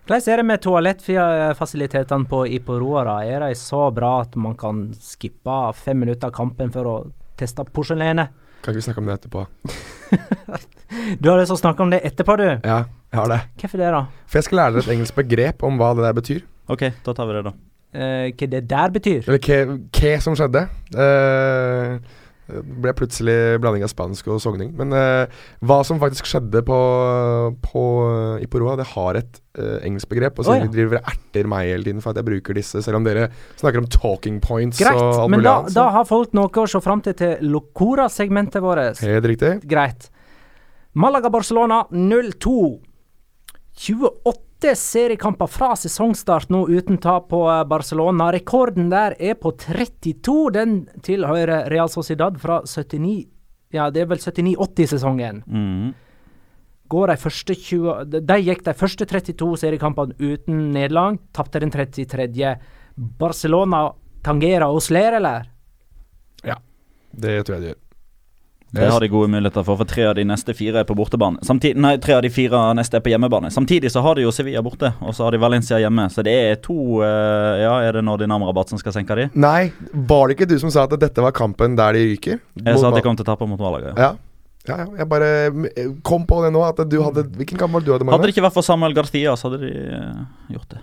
Hvordan er det med toalettfasilitetene på Iporoa? Er de så bra at man kan skippe fem minutter av kampen for å teste porselenet? Kan ikke vi snakke om det etterpå? Du har lyst til å snakke om det etterpå, du. Ja, jeg har det. Hvorfor det, da? For jeg skal lære dere et engelsk begrep om hva det der betyr. Ok, da tar vi det, da. Uh, hva det der betyr? Eller hva som skjedde. Uh, det ble plutselig blanding av spansk og sogning. Men uh, hva som faktisk skjedde på, på Iporoa, det har et uh, engelsk begrep. Og så oh, ja. de driver og erter meg hele tiden for at jeg bruker disse, selv om dere snakker om talking points Greit, og alt men da, da har folk noe å se fram til til Locora-segmentet vårt. Helt riktig. Greit. Malaga-Barcelona 0-2. 28 seriekamper fra sesongstart nå uten tap på eh, Barcelona. Rekorden der er på 32. Den tilhører Real Sociedad fra 79 Ja, det er vel 79-80-sesongen. Mm. Går de 20 De gikk de første 32 seriekampene uten nederlag. Tapte den 33. Barcelona tangerer oss ler, eller? Det tror jeg de gjør. Det har de gode muligheter for, for tre av de neste fire er på bortebane. Samtidig, nei, tre av de fire neste er på hjemmebane. Samtidig så har de jo Sevilla borte, og så har de Valencia hjemme. Så det er to eh, Ja, er det nå Dynamo-rabatt som skal senke de? Nei, var det ikke du som sa at dette var kampen der de ryker? Jeg sa at de kom til å tape mot Malaga. Ja. Ja. Ja, ja, jeg bare eh, kom på det nå. At du hadde Hvilken kamp var det du hadde, Hadde Magne? det ikke vært for Samuel Garcia, så hadde de eh, gjort det.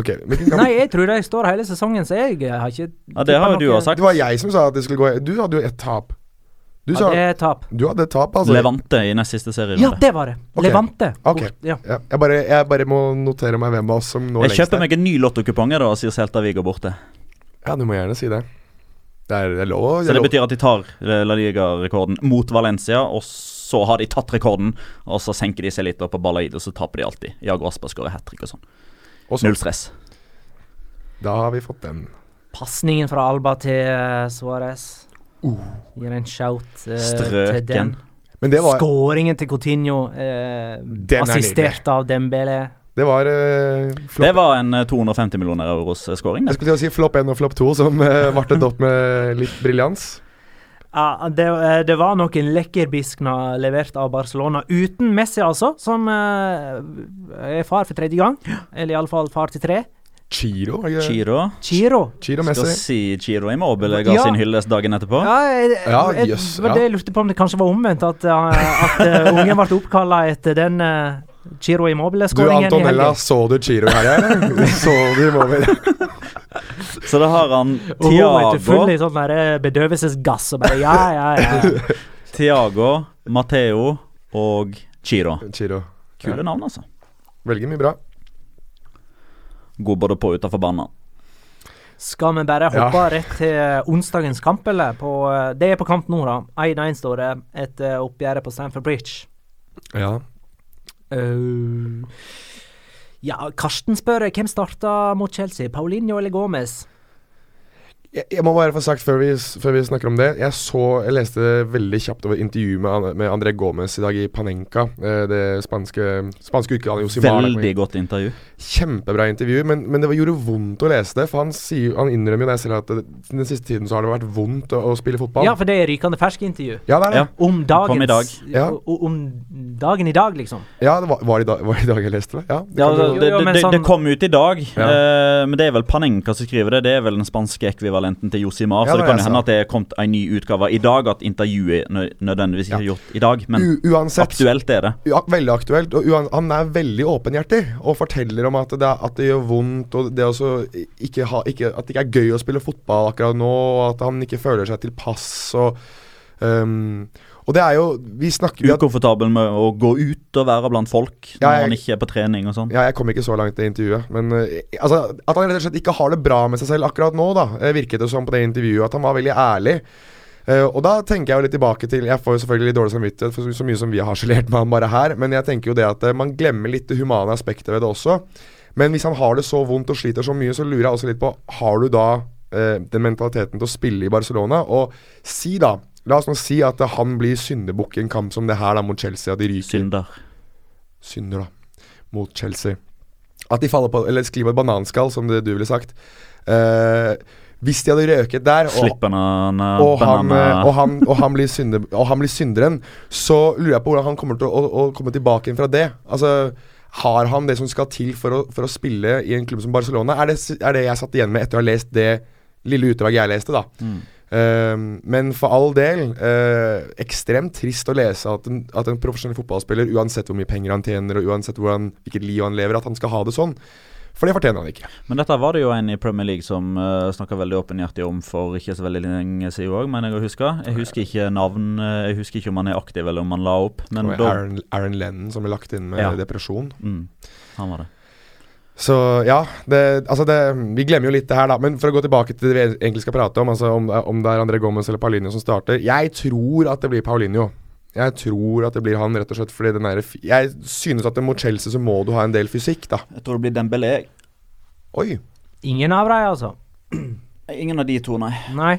Ok, hvilken kamp? Nei, jeg tror de står hele sesongen, så jeg har ikke Ja, Det har jo du òg sagt. Det var jeg som sa at det skulle gå Du hadde jo ett tap. Du Ja, sa det er tap. Du hadde tap, altså. Levante i nest siste serie. Ja, det var det. Okay. Levante. Ok. Bort- Ja. Ja, jeg, bare, jeg bare må notere meg hvem av oss som lengst Jeg kjøper meg en ny lottokupong da, og sier Celta Vigo borte. Ja, du må gjerne si det. Det er, det er lov Så det betyr at de tar eh, La Liga-rekorden mot Valencia, og så har de tatt rekorden, og så senker de seg litt opp på Balaid, og så taper de alltid. Jago Aspa skårer hat trick og sånn. Null stress. Da har vi fått den. Pasningen fra Alba til uh, Suárez. Uh. Gir en shout uh, til den. Men det var, Skåringen til Coutinho, uh, er assistert av Dembele. det var uh, Det var en eh, 250 millioner euros skåring. Jeg skulle til å si flopp 1 og flopp 2, som uh, vartet opp med litt briljans. Ja, det, eh, det var noen lekkerbiskner levert av Barcelona, uten Messi altså, som er far for tredje gang. Eller iallfall far til tre. Chiro, det? Chiro. Chiro. Messi. Skal si Chiro Immobile ga Ja. sin hyllest dagen etterpå. Ja, jeg, Ja, jeg, var ja. det jeg lurte på om det kanskje var omvendt, at, eh, at eh, ungen ble oppkalla etter den uh, Chiro Immobile-skåringen Du Antonella, så du Chiro her, eller? så du Immobile? Så da har han Og hun full i sånn eh, bedøvelsesgass og bare ja, ja, ja. Tiago, Matheo og Chiro. Chiro. Kule navn, altså. Velger mye bra. God både på og utafor banen. Skal vi bare Ja. hoppe rett til eh, onsdagens kamp, eller? På, eh, det er på kamp nå, da. 1-1 står det etter oppgjøret på Stamford Bridge. Ja. Uh, ja, Karsten spør hvem starta mot Chelsea, Paulinho eller Gomez? Jeg, jeg må bare få sagt før vi, før vi snakker om det Jeg så, jeg leste veldig kjapt over intervju med, med André Gomez i dag i Panenka. eh, Det spanske, spanske utgaven av Josimar. Veldig godt intervju. Kjempebra intervju, men, men det var- gjorde vondt å lese det. For han, sier, han innrømmer jo det selv at det, den siste tiden så har det vært vondt å, å spille fotball. Ja, for det er rykende ferske intervju. Ja, det er det. Ja. Om dagens Kom i dag. Ja. Om dagen i dag, liksom. Ja, det var, var, det i dag, var det i dag jeg leste det? Ja, det Ja, det, det, det, det sånn- kom ut i dag, Ja. eh, men det er vel Panenka som skriver det. Det er vel den spanske ekvivalenten til Josimar. Ja, så det kan jo hende at det er kommet en ny utgave i dag, at intervjuet nødvendigvis ikke er gjort i dag. Men uansett aktuelt er det. Ja, veldig aktuelt. Og han er veldig åpenhjertig og forteller om at det, er- at det gjør vondt, og det ikke ha, ikke, at det ikke er gøy å spille fotball akkurat nå, og at han ikke føler seg tilpass. Og, um, og det er jo Vi snakker Ukomfortabel med å gå ut og være blant folk Ja, når jeg- han ikke er på trening og sånn. Ja, jeg kom ikke så langt i intervjuet. Men eh, altså, at han rett og slett ikke har det bra med seg selv akkurat nå, da, eh, virket det som på det intervjuet. At han var veldig ærlig. Uh, og da tenker jeg jo litt tilbake til Jeg får jo selvfølgelig litt dårlig samvittighet for så, så mye som vi har harselert med han bare her, men jeg tenker jo det at uh, man glemmer litt det humane aspektet ved det også. Men hvis han har det så vondt og sliter så mye, så lurer jeg også litt på Har du da uh, den mentaliteten til å spille i Barcelona? Og si da La oss nå si at eh, han blir syndebukk i en kamp som det her da mot Chelsea, at de ryker Synder. synder da mot Chelsea. At de faller på Eller sklir på et bananskall, som det du ville sagt. Uh, hvis de hadde røket der, og, banana, og, han, eh, og, han, og, han blir synde, og han blir synderen, så lurer jeg på hvordan han kommer til å, å, å komme tilbake fra det. Altså har han det som skal til for å, for å spille i en klubb som Barcelona? Er det, er det jeg satt igjen med etter å ha lest det lille utdraget jeg leste, da. Mm. Eh, men for all del, uh, ekstremt trist å lese at en, at en profesjonell fotballspiller, uansett hvor mye penger han tjener, og uansett hvordan, hvilket liv han lever, at han skal ha det sånn. For det fortjener han ikke. Men dette var det jo en i Premier League som uh, snakka veldig åpenhjertig om for ikke så veldig lenge siden òg, mener jeg å huske. Jeg husker ikke navn, eh, jeg husker ikke om han er aktiv eller om han la opp. Men Aaron, Aaron Lennon som ble lagt inn med Ja. depresjon. mm, Han var det. Så ja, det, altså det, vi glemmer jo litt det her, da. Men for å gå tilbake til det vi egentlig skal prate om, altså om, om det er André Gomez eller Paulinho som starter Jeg tror at det blir Paulinho. Jeg tror at det blir han, rett og slett fordi den der Jeg synes at mot Chelsea så må du ha en del fysikk, da. Jeg tror det blir Dembélé. Oi. Ingen av dem, altså. Ingen av de to, nei. Nei.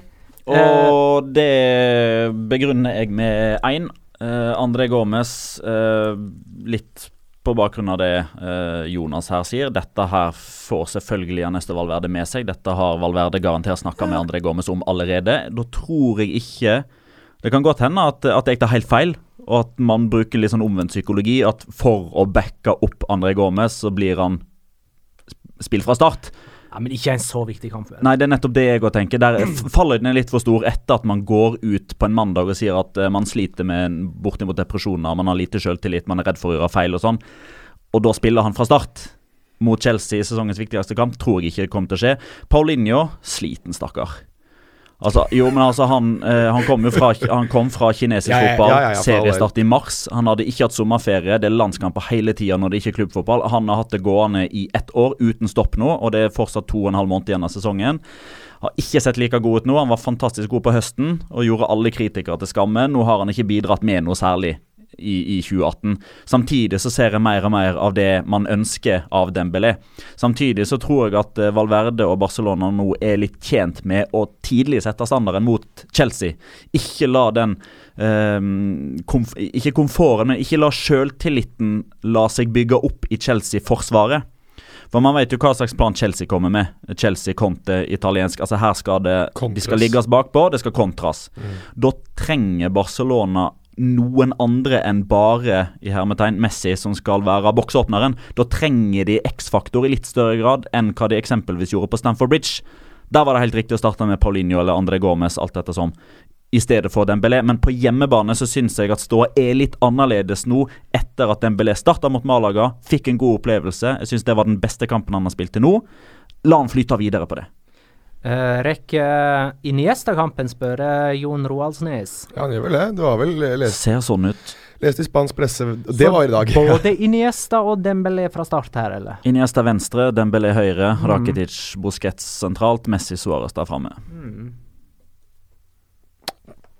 Og det begrunner jeg med én. Uh, André Gomez, uh, litt på bakgrunn av det eh, Jonas her sier. Dette her får selvfølgelig Ernesto Valverde med seg. Dette har Valverde garantert snakka med André Gomez om allerede. Da tror jeg ikke Det kan godt hende at, at jeg tar helt feil, og at man bruker litt sånn omvendt psykologi. At for å backe opp André Gomez, så blir han sp- spilt fra start. Ja, men ikke en så viktig kamp. vel? Nei, det er nettopp det jeg òg tenker. Der er Fallhøyden er litt for stor etter at man går ut på en mandag og sier at eh, man sliter med bortimot depresjoner, man har lite selvtillit, man er redd for å gjøre feil og sånn. Og da spiller han fra start mot Chelsea i sesongens viktigste kamp. Tror jeg ikke det kommer til å skje. Paulinho sliten, stakkar. Altså, jo, men altså, han, eh, han kom jo fra, han kom fra kinesisk Ja, ja, fotball. ja, seriestart i mars. Han hadde ikke hatt sommerferie. Det er landskamper hele tida når det ikke er klubbfotball. Han har hatt det gående i ett år uten stopp nå, og det er fortsatt to og en halv måned igjen av sesongen. Har ikke sett like god ut nå. Han var fantastisk god på høsten og gjorde alle kritikere til skamme. Nå har han ikke bidratt med noe særlig i, i 2018. Samtidig så ser jeg mer og mer av det man ønsker av Dembélé. Samtidig så tror jeg at eh, Valverde og Barcelona nå er litt tjent med å tidlig sette standarden mot Chelsea. Ikke la den um, komf Ikke komforten, men ikke la sjøltilliten la seg bygge opp i Chelsea-forsvaret. For man vet jo hva slags plan Chelsea kommer med. Chelsea Conte italiensk. Altså Her skal det De skal ligges bakpå, det skal kontras. Da trenger Barcelona noen andre enn bare i hermetegn Messi som skal være boksåpneren. Da trenger de X-faktor i litt større grad enn hva de eksempelvis gjorde på Stamford Bridge. Der var det helt riktig å starte med Paulinho eller André Gomez, alt dette som i stedet for Dembélé. Men på hjemmebane så syns jeg at ståa er litt annerledes nå, etter at Dembélé starta mot Malaga, fikk en god opplevelse. Jeg syns det var den beste kampen han har spilt til nå. La han flyte videre på det. Uh, Rekker Iniesta-kampen, spør eh, Jon Roaldsnes. Ja, han gjør vel det. Du har vel lest, Ser sånn ut. Leste i spansk presse Det var i dag. Både Iniesta og Dembélé fra start her, eller? Iniesta venstre, Dembélé høyre, Mm. Rakitic, Busquets sentralt, Messi Suárez der framme.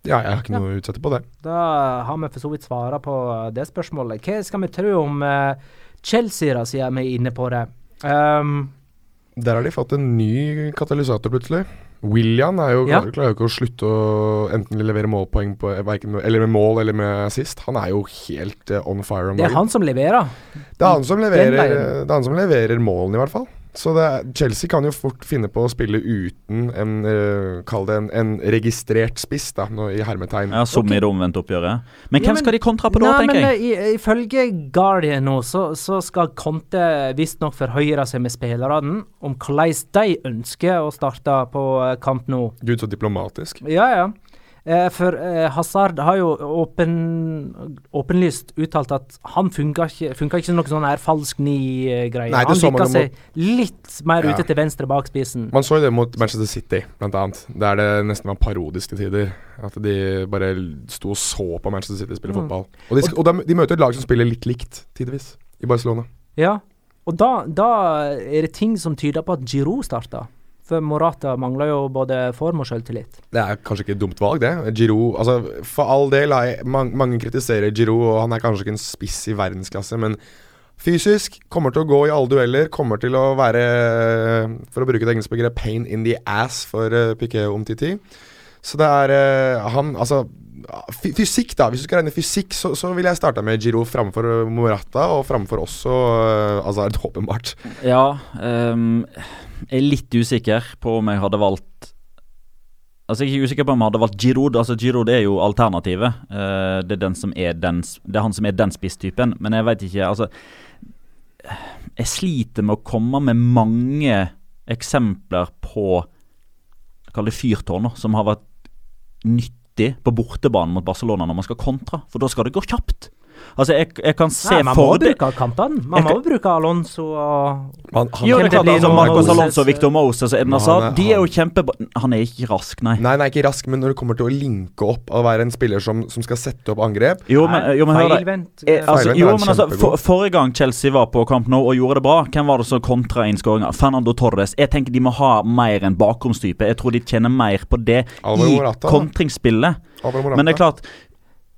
Ja, jeg har ikke noe å utsette på det. Da har vi for så vidt svara på eh, det spørsmålet. Hva skal vi tro om uh, Chelsea, da, siden vi er inne på det? Um, Der har de fått en ny katalysator, plutselig. William er jo, Ja. klarer, jo ikke å slutte å enten levere målpoeng på, eller med mål eller med assist. Han er jo helt eh, on fire om Det er han som leverer. Det er han som leverer, det er han som leverer målene, i hvert fall. Så det er, Chelsea kan jo fort finne på å spille uten en uh, Kall det en, en registrert spiss, da, nå, i hermetegn. Ja, Som okay. i det omvendte oppgjøret. Men Ja, hvem men- skal de kontra på da, Nei, tenker men jeg? eh, i- Ifølge Guardian nå, så, så skal Conte visstnok forhøyre seg med spillerne om hvordan de ønsker å starte på eh, kamp nå. Gud, så diplomatisk. Ja, ja. Eh, for eh, Hazard har jo åpen, åpenlyst uttalt at han funka ikke, funka ikke som noe sånn her falsk ni-greie. Han virka seg litt mer Ja. ute til venstre bak spissen. Man så jo det mot Manchester City, blant annet. Der det nesten var parodiske tider. At de bare sto og så på Manchester City spille Mm. fotball. Og, de, og de, de møter et lag som spiller litt likt, tidvis, i Barcelona. Ja, og da, da er det ting som tyder på at Giroud starta. For Morata mangler jo både form og selvtillit. Det er kanskje ikke et dumt valg, det. Giroud altså, For all del, er, man, mange kritiserer Giroud, og han er kanskje ikke en spiss i verdensklasse, men fysisk kommer til å gå i alle dueller. Kommer til å være, for å bruke det engelske begrepet, pain in the ass for uh, Piquet om Titi. Så det er eh, han Altså, fysikk, da. Hvis du skal regne fysikk, så, så ville jeg starta med Giroud framfor eh, Morata, og framfor også uh, Azard, åpenbart. Ja, Um, jeg er litt usikker på om jeg hadde valgt Altså Jeg er ikke usikker på om jeg hadde valgt Giroud. Altså Giroud er jo alternativet. Uh, det, er den det er han som er den spisstypen. Men jeg veit ikke Altså Jeg sliter med å komme med mange eksempler på Kall det fyrtårner som har vært nyttig på bortebanen mot Barcelona når man skal kontra. For da skal det gå kjapt. Altså Jeg, jeg kan se Nei, man må for det bruke kantene. Man må bruke Alonso og man, han, jo, det klart, altså, Marcos Alonso, Victor Moses og Edna er- De er jo kjempe... Han er ikke rask, nei. Nei, nei, ikke rask, men når det kommer til å linke opp og være en spiller som, som skal sette opp angrep Jo, men, jo, men hør. Eh, altså, jo, men altså, for, Forrige gang Chelsea var på kamp nå og gjorde det bra, hvem var det som kontra innskåringa? Fernando Torres. Jeg tenker de må ha mer enn bakromstype. Jeg tror de tjener mer på det Alvaro i kontringsspillet. Men det er klart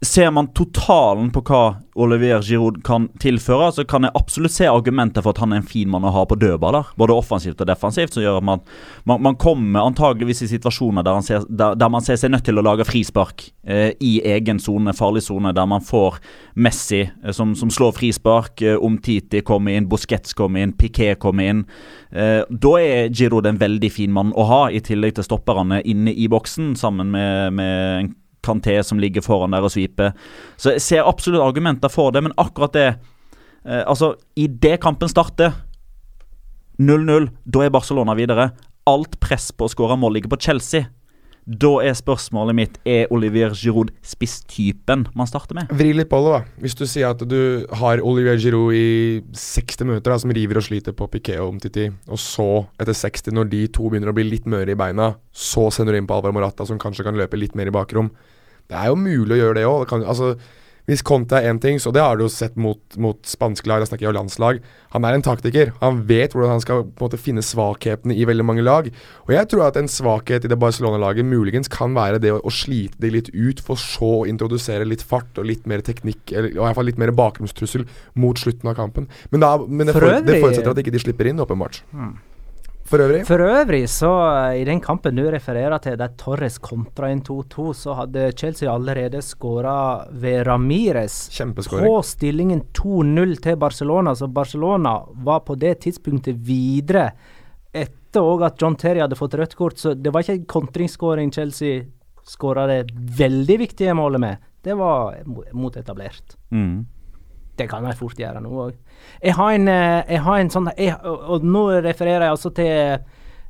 Ser man totalen på hva Olivier Giroud kan tilføre, så kan jeg absolutt se argumenter for at han er en fin mann å ha på dødballer. Både offensivt og defensivt, som gjør at man, man, man kommer antageligvis i situasjoner der, ser, der, der man ser seg nødt til å lage frispark eh, i egen sone, farlig sone, der man får Messi eh, som, som slår frispark, eh, Omtiti kommer inn, Busquets kommer inn, Piquet kommer inn. Eh, da er Giroud en veldig fin mann å ha, i tillegg til stopperne inne i boksen, sammen med, med en Kanté som ligger foran der og sviper. Så jeg ser absolutt argumenter for det, men akkurat det eh, Altså, idet kampen starter 0-0, da er Barcelona videre. Alt press på å skåre mål ligger på Chelsea. Da er spørsmålet mitt Er Olivier Giroud spisstypen man starter med. Vri litt på det, da. Hvis du sier at du har Olivier Giroud i 60 minutter, da, som river og sliter på Piquet og Omtiti, og så, etter 60, når de to begynner å bli litt møre i beina, så sender du inn på Alvaro Morata, som kanskje kan løpe litt mer i bakrom. Det er jo mulig å gjøre det òg. Altså, hvis Conte er én ting, så det har du jo sett mot, mot spanske lag, da snakker jeg om landslag. Han er en taktiker. Han vet hvordan han skal på en måte finne svakhetene i veldig mange lag. Og jeg tror at en svakhet i det Barcelona-laget muligens kan være det å, å slite det litt ut, for så å introdusere litt fart og litt mer teknikk, eller i hvert fall litt mer bakgrunnstrussel mot slutten av kampen. Men, da, men det, For det forutsetter at ikke de slipper inn, åpenbart. For øvrig For øvrig, så eh, i den kampen du refererer til, der Torres kontra inn 2-2, så hadde Chelsea allerede skåra ved Ramires. På stillingen 2-0 til Barcelona, så Barcelona var på det tidspunktet videre. Etter òg at John Terry hadde fått rødt kort, så det var ikke en kontringsskåring Chelsea skåra det veldig viktige målet med. Det var motetablert. Mm. Det kan jeg fort gjøre nå òg. Jeg har en, eh, jeg har en sånn jeg, og, nå refererer jeg altså til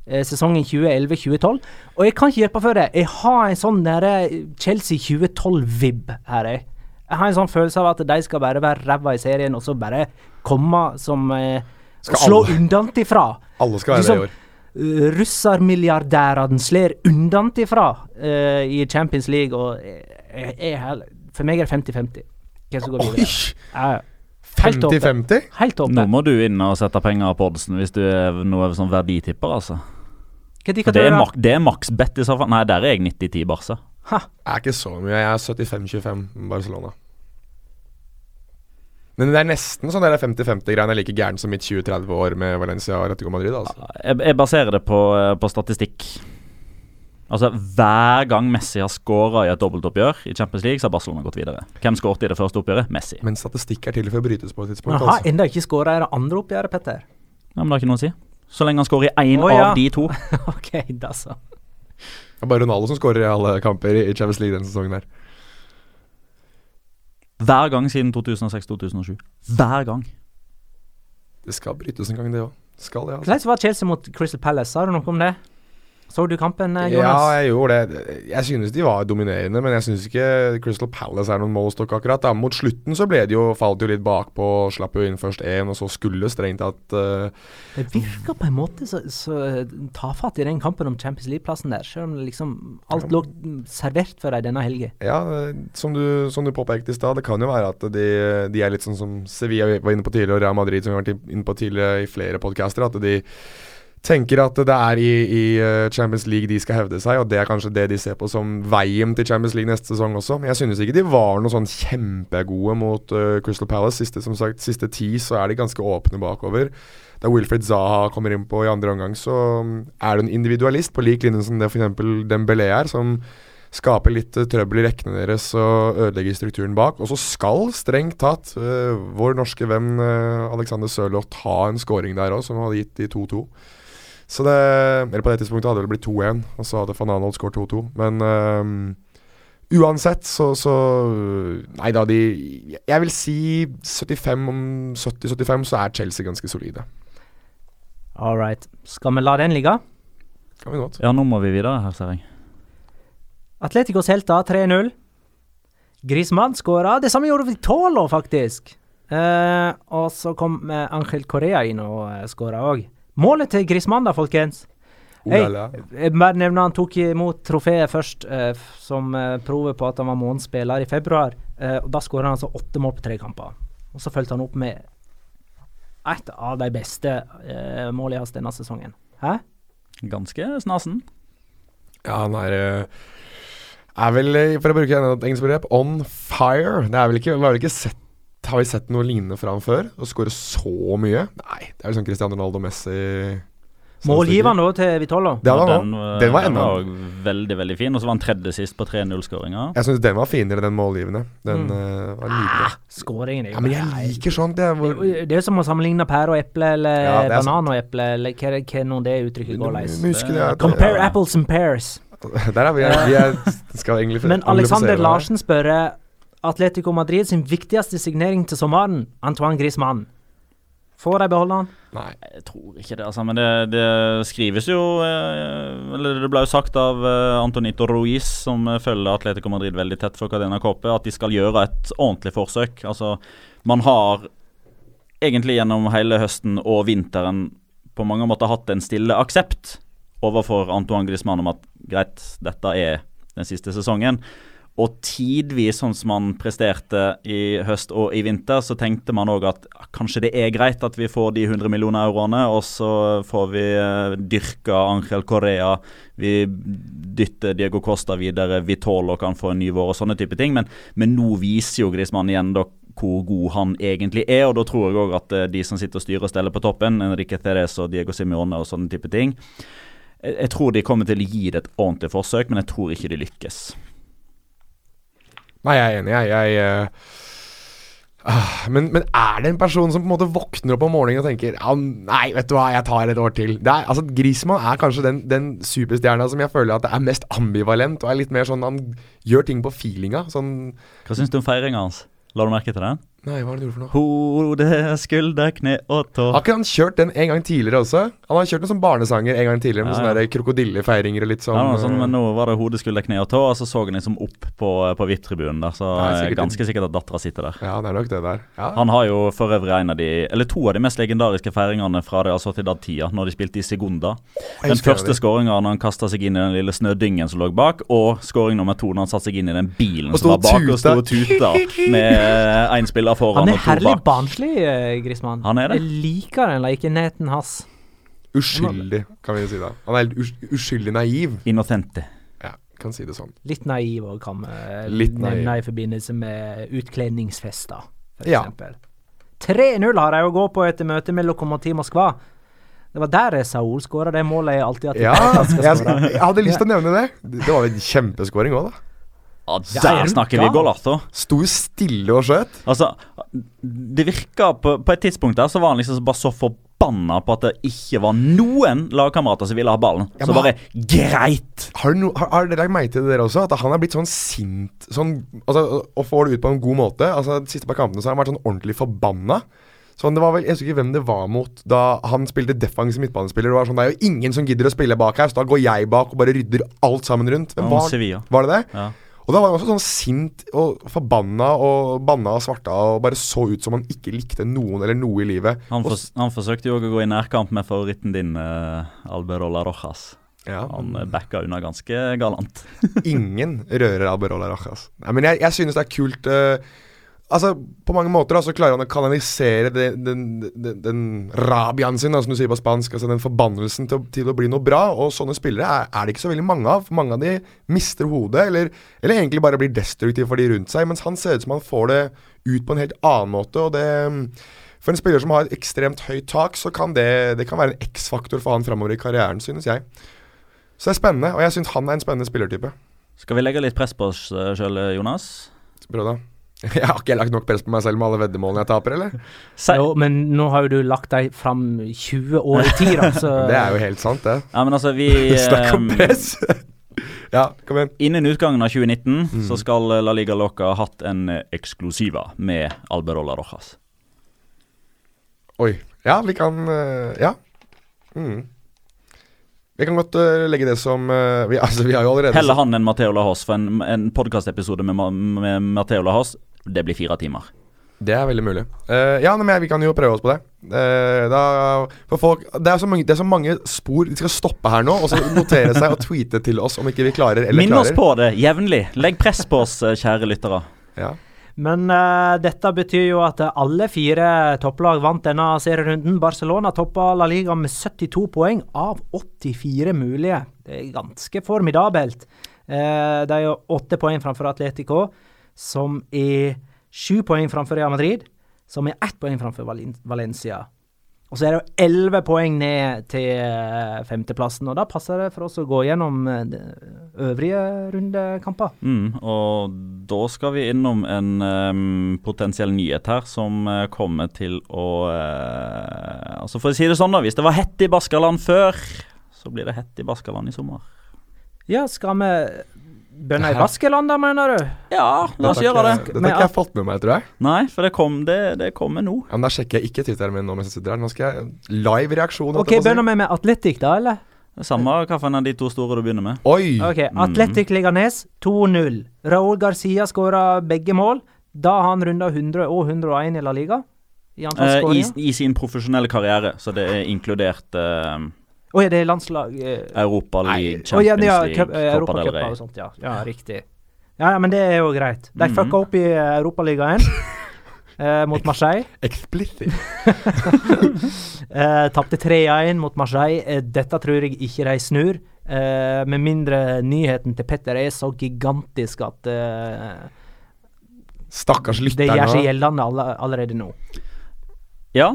eh, sesongen 2011-2012. Og jeg kan ikke hjelpe for det. Jeg har en sånn nære Chelsea 2012-vib her, jeg. Jeg har en sånn følelse av at de skal bare være ræva i serien, og så bare komme som eh, Slå undant undantifra. Alle skal være Liksom, det i år. Russermilliardærene slår undantifra eh, i Champions League, og jeg, jeg, for meg er det 50-50 hvem som går videre. Oi! Ja, ja. 50-50? Helt oppe. Nå må du inn og sette penger på oddsen hvis du er noe sånn verditipper, altså. Hva de det er, mak det er maks bet i så fall. Nei, der er jeg 90-10 Barca. Det er ikke så mye. Jeg er 75-25 Barcelona. Men det er nesten sånn der 50-50-greiene er like gæren som mitt 20-30 år med Valencia og Atletico Madrid. Altså. Jeg, jeg baserer det på, eh, på statistikk. Altså, Hver gang Messi har skåra i et dobbeltoppgjør i Champions League, så har Barcelona gått videre. Hvem skårte i det første oppgjøret? Messi. Men statistikk er til for å brytes på et tidspunkt. Men han har Altså. ennå ikke skåra i det andre oppgjøret, Petter. Ja, men det har ikke noe å si. Så lenge han skårer i én oh, ja. av de to. ok, da så. Det er bare Ronaldo som skårer i alle kamper i Champions League denne sesongen. her Hver gang siden 2006-2007. Hver gang. Det skal brytes en gang, det òg. Skal det, altså. Hvordan var Chelsea mot Crystal Palace? Sa du noe om det? Så du kampen, eh, Jonas? Ja, jeg gjorde det. Jeg synes de var dominerende, men jeg synes ikke Crystal Palace er noen målestokk akkurat. Da. Mot slutten så ble de jo, falt jo litt bakpå, slapp jo inn først én, og så skulle strengt tatt uh, Det virka på en måte så, så eh, tafatt i den kampen om Champions League-plassen der, selv om liksom alt lå servert for deg denne helga. Ja, eh, som du, som du påpekte i stad, det kan jo være at de, de er litt sånn som Sevilla var inne på tidligere, og Real Madrid som vi har vært inne på tidligere i flere podcaster, at de tenker at det er i, i eh, Champions League de skal hevde seg, og det er kanskje det de ser på som veien til Champions League neste sesong også. Men jeg synes ikke de var noe sånn kjempegode mot uh, Crystal Palace. Siste, som sagt, siste ti så er de ganske åpne bakover. Da Wilfred Zaha kommer inn på i andre omgang, så mm, er du en individualist, på lik linje som det f.eks. Dembélé er, som skaper litt eh, trøbbel i rekkene deres og ødelegger strukturen bak. Og så skal strengt tatt vår norske venn Alexander Sørloth ha en scoring der òg, som hadde gitt de 2-2. Så det Eller på det tidspunktet hadde det blitt 2-1, og så hadde van Arnold skåret 2-2. Men um, uansett, så, så Nei da, de Jeg vil si 75 om 70-75, så er Chelsea ganske solide. All right. Skal vi la den ligge? Kan vi godt. Ja, nå må vi videre her, ser jeg. Atleticos helter 3-0. Griezmann skåra. Det samme gjorde Vitolo, faktisk. Eh, og så kom eh, Angel Correa inn og uh, skåra òg. Målet til Griezmann, da, folkens. Jeg bare nevner han tok imot trofeet først, eh, som eh, prover på at han var månedens spiller i februar. Eh, og Da skåra han altså åtte mål på tre kamper. Og så fulgte han opp med et av de beste eh, målene hans denne sesongen. Hæ? Ganske snasen. Ja, han er eh, er vel, eh, for å bruke et engelsk begrep, on fire. Det er vel ikke, vi har vel ikke sett Har vi sett noe lignende fra han før? Å skåre så mye? Nei, det er liksom Cristiano Ronaldo Messi Målgiveren da til Vitola. Det var den, eh, Den var den enda var veldig, veldig fin. Og så var han tredje sist på 3-0-skåringa. Jeg syns den var finere, den målgivende. Den Mm. eh, var nydelig. Skåringen er jo Ja, men jeg liker sånt. Det er Det hvor, er det er som å sammenligne pære og eple, eller Ja, banan og eple, eller hva, hva nå det uttrykket går leis. Compare apples and pears. Der er vi. Vi er, skal egentlig Men Alexander. Larsen spør eh, Atletico Madrid sin viktigste signering til sommeren, Antoine Griezmann. Får de beholde han? Nei. Jeg tror ikke det, altså. Men det, det skrives jo eh, Eller det ble jo sagt av eh, Antonito Ruiz, som eh, følger Atletico Madrid veldig tett for Cadena Coppe, at de skal gjøre et ordentlig forsøk. Altså, man har egentlig gjennom hele høsten og vinteren på mange måter hatt en stille aksept overfor Antoine Griezmann om at greit, dette er den siste sesongen. Og tidvis, sånn som han presterte i høst og i vinter, så tenkte man òg at kanskje det er greit at vi får de 100 millioner euroene, og så får vi eh, dyrka Angel Correa, vi dytter Diego Costa videre, Vitolo kan få en ny vår og sånne type ting. Men, men nå viser jo Griezmann igjen da hvor god han egentlig er, og da tror jeg òg at eh, de som sitter og styrer og steller på toppen, Enrique Therese og Diego Simione og sånne type ting, jeg, jeg tror de kommer til å gi det et ordentlig forsøk, men jeg tror ikke de lykkes. Nei, jeg er enig, jeg. jeg ah, men, men er det en person som på en måte våkner opp om morgenen og tenker ja, Nei, vet du hva, jeg tar et år til. Er, altså, Griezmann er kanskje den, den superstjerna som jeg føler at det er mest ambivalent, og er litt mer sånn Han gjør ting på feelinga. Sånn Hva syns du om feiringa hans? La du merke til den? Nei, hva er det du gjorde for noe? Hode, skulder, kne og tå. Har ikke han kjørt den en gang tidligere også? Han har kjørt noen sånn barnesanger en gang tidligere, med Ja, sånne ja. krokodillefeiringer og litt sånn. Ja, noe sånn, eh, men nå var det hode, skulder, kne og tå, og så så han liksom opp på, på VIP-tribunen der. Så Ja, er sikkert er ganske sikkert at dattera sitter der. ja, det er nok det der. Ja. Han har jo for øvrig en av de, eller to av de mest legendariske feiringene fra det altså Sociedad-tida, når de spilte i Segunda. Den første skåringa når han kasta seg inn i den lille snødyngen som lå bak, og skåring nummer to når han satte seg inn i den bilen som var bak og sto og tuta med én spiller foran Han er og to herlig barnslig, Grisman Han er det. Jeg liker den lekenheten hans. Uskyldig, kan vi si da. Han er helt us uskyldig naiv. Innocente. Ja, kan si det sånn. Litt naiv òg, kan vi nevne i forbindelse med utkledningsfester, for Ja. eksempel. 3-0 har de å gå på etter møtet med Lokomotiv Moskva. Det var der Saul skåra det målet jeg alltid har Ja, jeg, jeg hadde lyst til å nevne det. Det var en kjempeskåring òg, da. Ja, er der snakker vi golato. altså. Sto stille og skjøt. Altså, det virka på, på et tidspunkt der så var han liksom bare så forbanna på at det ikke var noen lagkamerater som ville ha ballen. Ja, Så bare Greit! Har, no, har, har dere lagt merke til det dere også? At han er blitt sånn sint sånn, altså, Og får det ut på en god måte. Altså De siste par kampene så har han vært sånn ordentlig forbanna. Sånn, det var vel, Jeg husker ikke hvem det var mot da han spilte defensiv midtbanespiller. Det var sånn, det er jo ingen som gidder å spille bak her, så da går jeg bak og bare rydder alt sammen rundt. Hvem var, var det det? Ja. Og da var han også sånn sint og forbanna og banna og svarta og bare så ut som han ikke likte noen eller noe i livet. Han, Og han forsøkte jo å gå i nærkamp med favoritten din, uh, Alberola Rojas. Ja. Han uh, backa unna ganske galant. Ingen rører Alberola Rojas. Nei, men jeg, jeg synes det er kult eh, Altså, På mange måter da, så klarer han å kanalisere den, den, den, den rabiaen sin, da, som du sier på spansk. altså Den forbannelsen til, til å bli noe bra. Og sånne spillere er, er det ikke så veldig mange av. For Mange av de mister hodet, eller, eller egentlig bare blir destruktive for de rundt seg. Mens han ser ut som han får det ut på en helt annen måte. og det... For en spiller som har et ekstremt høyt tak, så kan det, det kan være en X-faktor for han framover i karrieren, synes jeg. Så det er spennende, og jeg syns han er en spennende spillertype. Skal vi legge litt press på oss sjøl, Jonas? Prøv da. Jeg har ikke lagt nok press på meg selv med alle veddemålene jeg taper, eller? Se Jo, men nå har jo du lagt deg fram 20 år i tid, altså. Det er jo helt sant, det. ja, men altså, vi Snakk om eh, press! ja, kom igjen. Innen utgangen av 2019 Mm. så skal La Liga Loca ha hatt en eksklusiva med Alberola Rojas. Oi. Ja, vi kan eh, Ja. Mm. Vi kan godt eh, legge det som eh, vi, Altså, vi har jo allerede Heller han enn Matheo Lahos, for en, en podkastepisode med, med Matheo Lahos, det blir fire timer. Det er veldig mulig. Uh, ja, men vi kan jo prøve oss på det. Uh, da, for folk, det, er så mange, det er så mange spor de skal stoppe her nå, og så notere seg og tweete til oss om ikke vi klarer eller Minn oss på det jevnlig. Legg press på oss, eh, kjære lyttere. Ja. Men uh, dette betyr jo at alle fire topplag vant denne serierunden. Barcelona toppa La Liga med 72 poeng av 84 mulige. Det er ganske formidabelt. Eh, de er åtte poeng framfor Atletico, som er sju poeng framfor Real Madrid, som er ett poeng framfor Valen Valencia. Og så er det jo elleve poeng ned til eh, femteplassen, og da passer det for oss å gå gjennom eh, de øvrige rundekamper. Mm, og da skal vi innom en um, potensiell nyhet her som uh, kommer til å uh, Altså For å si det sånn, da. Hvis det var hett i Baskaland før, så blir det hett i Baskaland i sommer. Ja, skal vi bønne i Baskeland, da, mener du? Ja, la oss gjøre det. Dette har ikke jeg fått med meg, tror jeg. Nei, for det, kom, det, det kommer nå. Ja, men Da sjekker jeg ikke Twitteren min nå mens jeg sitter her. Nå skal jeg live reaksjon. OK, begynner vi med Atletic, da, eller? Er Samme hvilken av de to store du begynner med. Oi! Ok, Atletic Liganes 2-0. Raúl Garcia skåra begge mål. Da har han runda 100 og 101 i La Liga. I antall Eh, i. I sin profesjonelle karriere, så det er inkludert eh, Å ja, det er landslag uh, Europa Champions League, Å ja, Champions ja, League, eh, Copa del Rey. og sånt, ja. Ja, riktig. Ja, ja, men det er jo greit. De Mhm. fucka opp i eh, Europaligaen eh, mot Marseille. Explicit. Eh, Tapte 3-1 mot Marseille. Eh, dette tror jeg ikke de snur. Eh, med mindre nyheten til Petter er så gigantisk at Stakkars Stakkars det gjør seg gjeldende all allerede nå. Ja.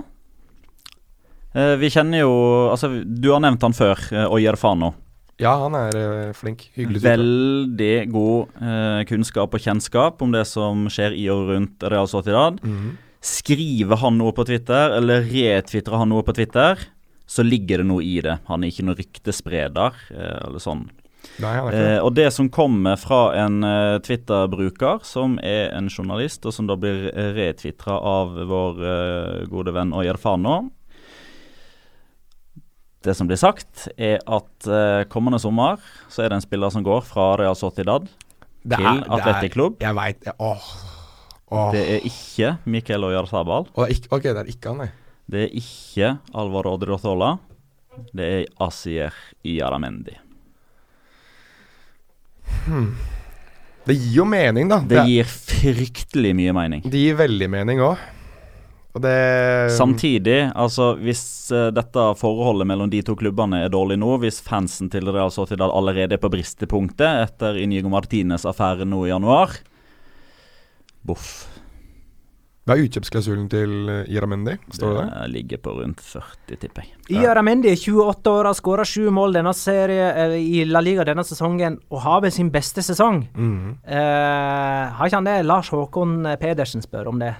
Eh, vi kjenner jo Altså, du har nevnt han før, uh, Oyer Fano. Ja, han er eh, flink. Hyggelig type. Veldig god eh, kunnskap og kjennskap om det som skjer i og rundt Real Sociedad. Mhm. Skriver han noe på Twitter, eller retvitrer han noe på Twitter, så ligger det noe i det. Han er ikke noen ryktespreder, eh, eller sånn. Nei, Eh, og det som kommer fra en eh, Twitter-bruker, som er en journalist, og som da blir retvitra av vår eh, gode venn Oyer Fano Det som blir sagt, er at uh, kommende sommer så er det en spiller som går fra Real Sociedad det. til Atletic Club. Jeg veit Åh. Åh. Det er ikke Miquel Oyarzabal. Det er ikke, ok, det er ikke han, nei. Det er ikke Alvaro Odriozola. Det er Asier Iaramendi. Det gir jo mening, da. Det gir fryktelig mye mening. det gir veldig mening òg. Og det Samtidig, altså hvis uh, dette forholdet mellom de to klubbene er dårlig nå, hvis fansen til Real Sociedad allerede er på bristepunktet etter Inigo Martines affære nå i januar Boff. Hva er utkjøpsklausulen til eh, Iramendi? Står det der? Det ligger på rundt 40, tipper jeg. Iaramendi, 28 år, har skåra sju mål denne serie, eller, i La Liga denne sesongen, og har vel sin beste sesong. Mhm. Uh, har ikke han det? Lars Håkon Pedersen spør om det.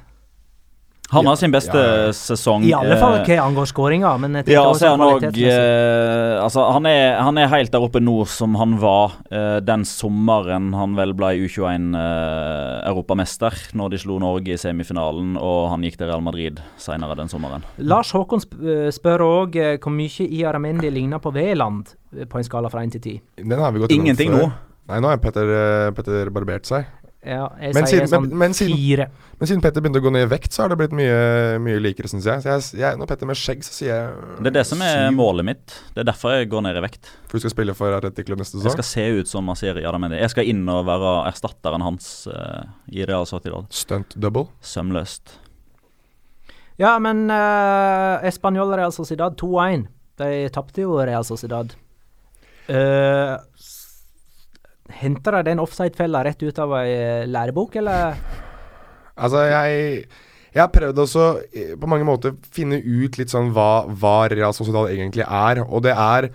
Han har sin beste ja, ja. sesong. I alle fall eh, hva angår skåringer, men jeg Ja, også han òg eh, Altså, han er, han er helt der oppe nå som han var eh, den sommeren han vel ble U21-europamester, når de slo Norge i semifinalen, og han gikk til Real Madrid senere den sommeren. Lars Håkon eh, spør òg eh, hvor mye Iaramendi ligner på Veland eh, på en skala fra 1 til 10. Den har vi gått Ingenting nå. Nei, nå har Petter, eh, Petter barbert seg. Ja, jeg Men sier siden- sånn men- men siden- fire. Men siden Petter begynte å gå ned i vekt, så har det blitt mye, mye likere, syns jeg. Så jeg, jeg. Når Petter med skjegg, så sier jeg Det er det som er syv. målet mitt. Det er derfor jeg går ned i vekt. For du skal spille for Atletico neste neste Jeg skal se ut som Masiri Adamendi. Jeg skal inn og være erstatteren hans uh, i Real Sociedad. Stunt double. Sømløst. Ja, men uh, Español Real Sociedad 2-1. De tapte jo Real Sociedad. Uh, Henter de den offside-fella rett ut av ei eh, lærebok, eller? Altså, jeg Jeg har prøvd også eh, på mange måter finne ut litt sånn hva, hva Real Sociedal egentlig er, og det er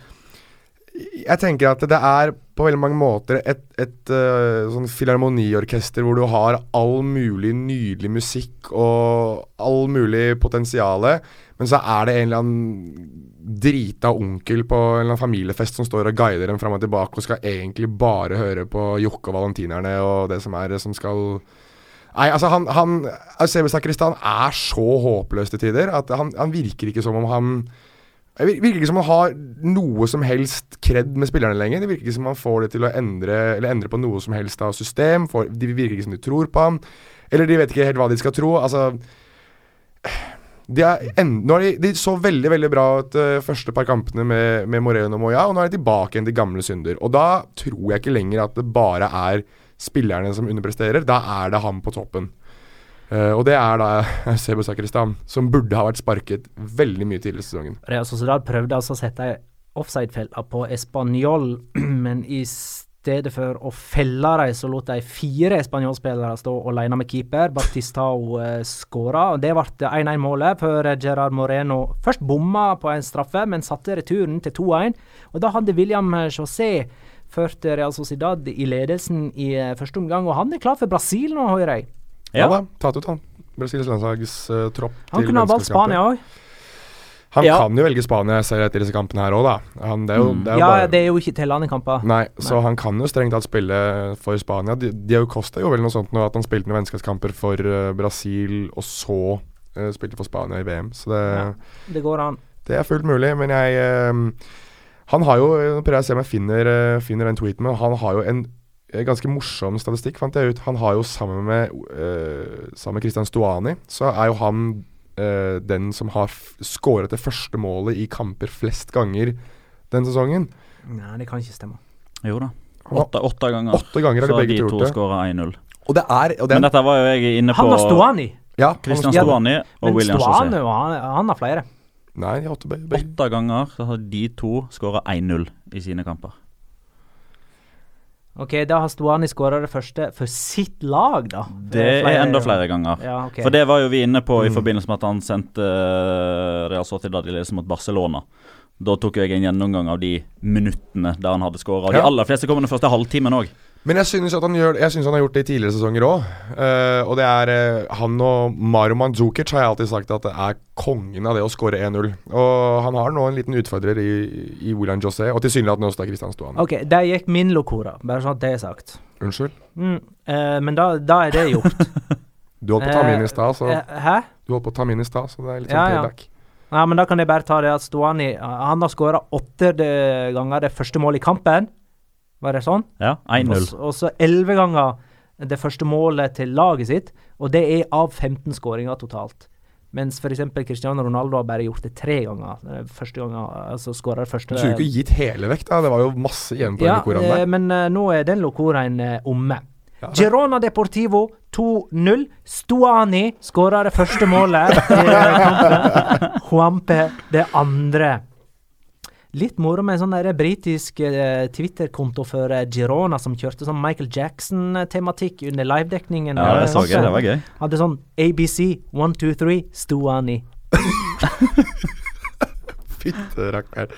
Jeg tenker at det er på veldig mange måter et, et uh, sånn filharmoniorkester hvor du har all mulig nydelig musikk og all mulig potensiale, men så er det en eller annen drita onkel på en eller annen familiefest som står og guider dem fram og tilbake og skal egentlig bare høre på Jokke og Valentinerne og det som er som skal Nei, altså han, han Eusebio Sakristan er så håpløs til tider at han, han virker ikke som om han det virker ikke som han har noe som helst kred med spillerne lenger. Det virker ikke som han får det til å endre Eller endre på noe som helst av system. For, de virker ikke som de tror på ham. Eller de vet ikke helt hva de skal tro. Altså de, en, nå de, de så veldig veldig bra ut uh, første par kampene med, med Moreno og Moya, og nå er de tilbake igjen til gamle synder. Og da tror jeg ikke lenger at det bare er spillerne som underpresterer. Da er det han på toppen. Eh, og det er da Sebo Sakristan, som burde ha vært sparket veldig mye tidligere i sesongen. Real Sociedad prøvde altså å sette offside-felle på Español, men i stedet for å felle dem, så lot de fire Español-spillere stå alene med keeper. Batistao uh, skåra, og det ble 1-1-målet før Gerard Moreno først bomma på en straffe, men satte returen til 2-1. Og da hadde William José ført Real Sociedad i ledelsen i eh, første omgang, og han er klar for Brasil nå, hører jeg. Ja, Ja. da, tatt ut han. Brasils landslagstropp Han kunne ha valgt Spania òg. Han Ja. kan jo velge Spania selv etter disse kampene her òg, da. Han, det er jo, Mm. det er jo Ja, bare det er jo ikke tellende kamper. Nei, så han kan jo strengt tatt spille for Spania. Det har jo Costa gjorde vel noe sånt nå, at han spilte noen vennskapskamper for uh, Brasil, og så uh, spilte for Spania i VM. Så det, Ja. Det går an. det er fullt mulig, men jeg uh, Han har jo Nå prøver jeg å se om jeg finner, finner den tweeten, men han har jo en ganske morsom statistikk, fant jeg ut. Han har jo sammen med uh, Sammen med Christian Stuani, så er jo han uh, den som har skåret det første målet i kamper flest ganger den sesongen. Nei, det kan ikke stemme. Jo da. Åtte, åtte ganger. Åtte ganger har Så de de to skåra 1-0. Og det er, og Men dette var jo jeg inne på Han var Stuani, ja, Christian Ja, Stuani og William Stuani Men Stuani han har flere. Nei, åtte. Åtte ganger så har de to skåra 1-0 i sine kamper. Ok, da har Stuani skåra det første for sitt lag, da. Det er enda flere ganger. Ja, okay. For det var jo vi inne på i Mm. forbindelse med at han sendte uh, Real Sociedad i ledelse mot Barcelona. Da tok jeg en gjennomgang av de minuttene der han hadde skåra. De aller fleste kom den første halvtimen òg. Men jeg synes at han han har gjort det i tidligere sesonger òg. og det er uh, Han og Maro Mandzukic har jeg alltid sagt at det er kongen av det å skåre 1-0. Og han har nå en liten utfordrer i, i William José, og tilsynelatende også da Christian Stuani. Ok, der gikk min lokora, bare sånn at det er sagt. Unnskyld. Mm, uh, men da, da er det gjort. Du holdt på å ta min i stad, så Eh, hæ? Du holdt på å ta min i stad, så det er litt sånn ja. payback. Ja, men da kan jeg bare ta det at Stoani Han har skåra åtte ganger det første målet i kampen. Var det sånn? Ja, 1-0. s- Og så elleve ganger det første målet til laget sitt, og det er av 15 skåringer totalt. Mens f.eks. Cristiano Ronaldo har bare gjort det tre ganger. Eh, Første gangen, altså skåra det første Du skulle ikke gitt hele vekk, da. Det var jo masse igjen på Ja, den eh, der. men uh, nå er den locoraen uh, omme. Ja, Girona Deportivo 2-0. Stuani skåra det første målet i kampen. Juampe det andre. Litt moro med en sånn britisk eh, Twitter-konto for eh, Girona som kjørte sånn Michael Jackson-tematikk under livedekningen. Ja, eh, det så jeg. Det var gøy. Hadde sånn ABC, one, two, three, Stuani. Fytte rakkeren.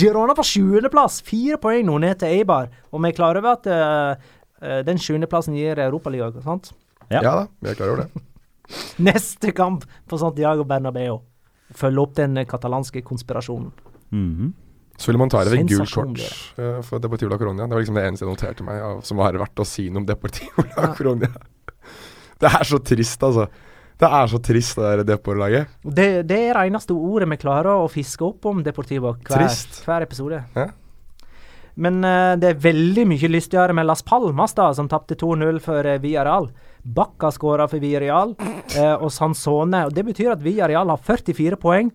Girona på sjuendeplass, fire poeng nå ned til Eibar. Og vi er klar over at eh, eh, den sjuendeplassen gir Europaligaen, sant? Ja. Ja da, vi er klar over det. Neste kamp på Santiago Bernabeu. Følge opp den katalanske konspirasjonen. Mhm. Suleiman ville man ta det ved gul shorts uh, for Deportivo la Coronia. Det var liksom det eneste jeg noterte meg av, som var verdt å si noe om Deportivo la. Coronia. Det er så trist, altså. Det er så trist, det der Depor-laget. Det, det er det eneste ordet vi klarer å fiske opp om Deportivo hver, hver episode. Ja. Men uh, det er veldig mye lystigere med Las Palmas, da, som tapte 2-0 for uh, Villarreal. Bakka skåra for Villarreal, uh, og Sansone. Og det betyr at Villarreal har 44 poeng,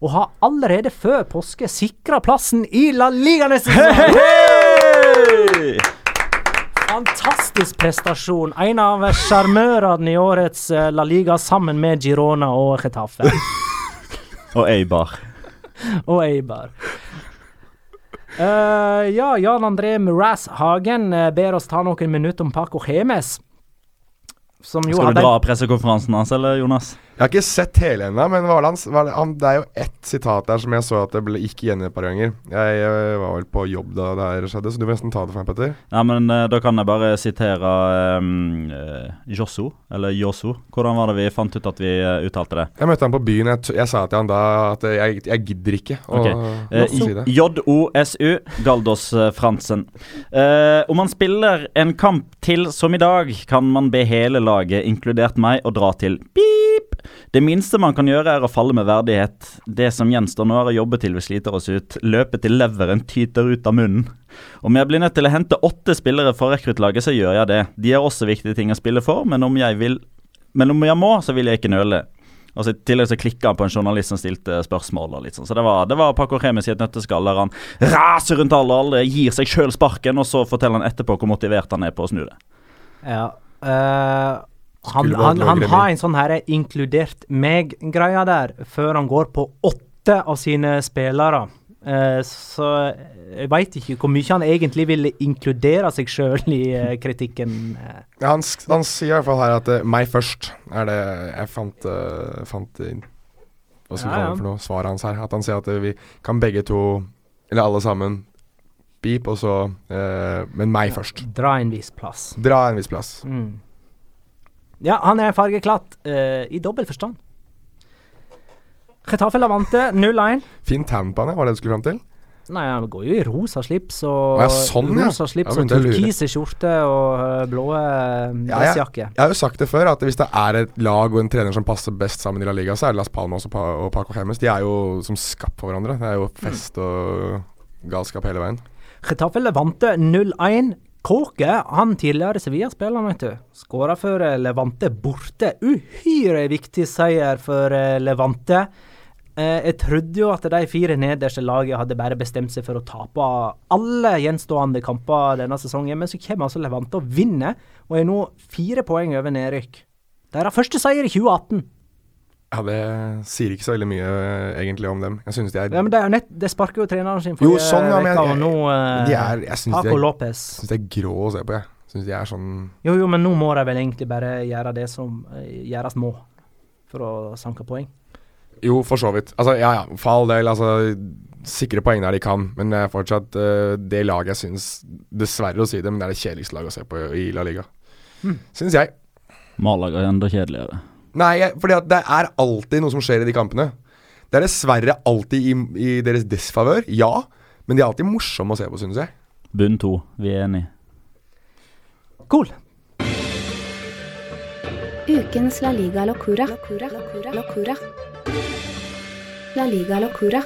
og har allerede før påske sikra plassen i La Liga neste sesong! Fantastisk prestasjon. En av sjarmørene i årets eh, La Liga sammen med Girona og Getafe. Og Eibar. og Eibar. Uh, ja, Jan André Muraz Hagen eh, ber oss ta noen minutter om Paco Hemes. Skal du dra pressekonferansen hans, eller, Jonas? Jeg har ikke sett hele ennå, men det, det, han, det er jo ett sitat der som jeg så at det ble, gikk igjen et par ganger. Jeg, jeg var vel på jobb da det her skjedde, så du må nesten ta det for meg, Petter. Ja, men eh, Da kan jeg bare sitere um, Josso, eller Josso. Hvordan var det vi fant ut at vi eh, uttalte det? Jeg møtte han på byen. Jeg, jeg sa til han da at jeg, jeg gidder ikke å okay. Eh, si det. JOSU, Galdos eh, Fransen. Eh, om man spiller en kamp til som i dag, kan man be hele laget, inkludert meg, å dra til pip. Det minste man kan gjøre, er å falle med verdighet. Det som gjenstår nå, er å jobbe til vi sliter oss ut. Løpe til leveren tyter ut av munnen. Om jeg blir nødt til å hente åtte spillere fra rekruttlaget, så gjør jeg det. De har også viktige ting å spille for, men om jeg vil Men om jeg må, så vil jeg ikke nøle. Og så I tillegg så klikka han på en journalist som stilte spørsmål. og litt sånn. Så det var, det var Paco Remes i et nøtteskall der han raser rundt alle, alle gir seg sjøl sparken, og så forteller han etterpå hvor motivert han er på å snu det. Ja. eh, han, han, han har en sånn her 'inkludert meg'-greia der, før han går på åtte av sine spillere. Uh, så jeg veit ikke hvor mye han egentlig ville inkludere seg sjøl i uh, kritikken. eh. Ja, han, han sier i hvert fall her at uh, 'meg først' er det jeg fant, fant inn Hva skal vi Ja, kalle det for noe? Svaret hans her. At han sier at vi kan begge to, eller alle sammen, beep, og så eh, Men meg først. Dra en viss plass. Dra en viss plass. Mm. Ja, han er fargeklatt uh, i dobbel forstand. Getafe Lavante 0-1. Fin tan på han. Var det du skulle fram til? Nei, han går jo i rosa slips og ja, sånn, ja. rosa slips Ja, og jeg. turkise skjorte og øh, blå Ja, dressjakke. Jeg har jo sagt det før, at hvis det er et lag og en trener som passer best sammen i La Liga, så er det Las Palmas og, pa og Paco Hemes. De er jo som skapt for hverandre. Det er jo fest og galskap hele veien. Getafe Levante 0-1. Kåke, han tidligere Sevilla-spilleren, vet du, skåra for eh, Levante borte. Uhyre viktig seier for eh, Levante. Eh, jeg trodde jo at de fire nederste lagene hadde bare bestemt seg for å tape alle gjenstående kamper denne sesongen, men så kommer altså Levante og vinner, og er nå fire poeng over nedrykk. Deres første seier i 2018. Ja, det sier ikke så veldig mye eh, egentlig om dem. Jeg synes de er, Ja, men det, er jo nett, det sparker jo treneren sin Jo, forrige sånn, ja, men uke, jeg- og nå eh, de er Jeg syns de, er- Lopez. synes de er grå å se på, jeg. Syns de er sånn Jo, jo, men nå må de vel egentlig bare gjøre det som eh, gjøres må, for å sanke poeng. Jo, for så vidt. Altså, ja ja, for all del. Altså, sikre poeng der de kan, men det er fortsatt uh, det laget jeg syns Dessverre å si det, men det er det kjedeligste laget å se på i La Liga. Mm. Syns jeg. Malaga er enda kjedeligere. Nei, for det er alltid noe som skjer i de kampene. Det er dessverre alltid i, i deres desfavør, ja. Men de er alltid morsomme å se på, synes jeg. Bunn to, vi er enige. Cool. Ukens La Liga Locura. Locura. Locura. Locura. La Liga Locura.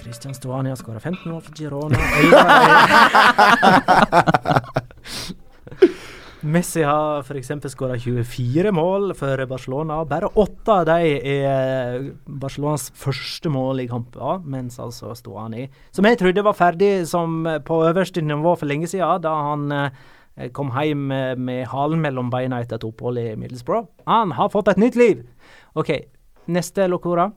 Christian Stuani har skåra 15 mål for Girona. 11 Messi har f.eks. skåra 24 mål for Barcelona. Bare åtte av dem er Barcelonas første mål i kampen, mens altså i. som jeg trodde var ferdig på øverste nivå for lenge siden, da han eh, kom hjem med halen mellom beina etter et opphold i Middlesbrough. Han har fått et nytt liv! OK, neste Locora.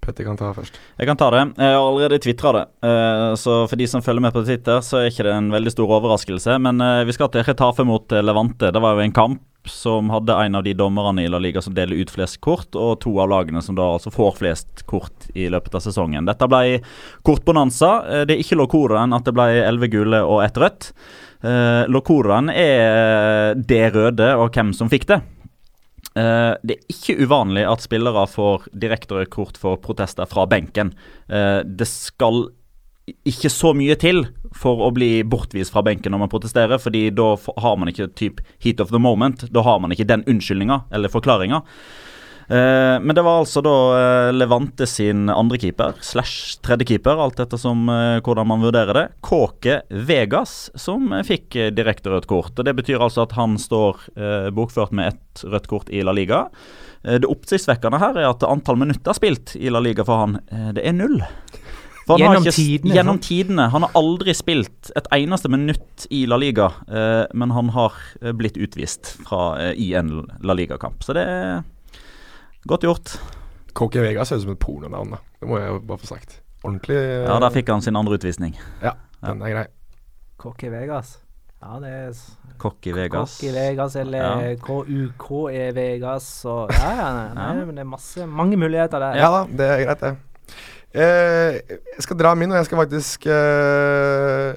Petter kan ta først. Jeg kan ta det. Jeg har allerede tvitra det. Eh, så for de som følger med på Twitter, så er ikke det en veldig stor overraskelse. Men eh, vi skal til Retafe mot eh, Levante. Det var jo en kamp som hadde en av de dommerne i La Liga som deler ut flest kort, og to av lagene som da altså får flest kort i løpet av sesongen. Dette ble kortbonanza. Det er ikke Locoraen at det ble elleve gule og ett rødt. Lokoren er det røde, og hvem som fikk det. Eh, det er ikke uvanlig at spillere får direkte kort for protester fra benken. Uh, det skal ikke så mye til for å bli bortvist fra benken når man protesterer, fordi da har man ikke typ heat of the moment. Da har man ikke den unnskyldninga eller forklaringa. Eh, men det var altså da eh, Levante sin andre keeper, slash tredje keeper, alt etter som eh, hvordan man vurderer det, Kåke Vegas, som fikk direkte rødt kort. Og Det betyr altså at han står bokført med ett rødt kort i La Liga. Det oppsiktsvekkende her er at antall minutter spilt i La Liga for han, det er null. Gjennom ikke tidene, Gjennom tidene. Han har aldri spilt et eneste minutt i La Liga, eh, men han har blitt utvist fra, eh, i en La Liga-kamp. Så det er godt gjort. Cocky Vegas ser ut som et pornonavn, da. Det må jeg bare få sagt. Ordentlig eh, Ja, Der fikk han sin andre utvisning. Ja, den er grei. Cocky Vegas. Ja, det er Kokk Cocky Vegas. Cocky Vegas eller Ja. KUKE E Vegas og Ja, ja, nei, nei, Ja. men det er masse, mange muligheter der. Ja da, det er greit, det. Eh, jeg skal dra min, og jeg skal faktisk eh, eh,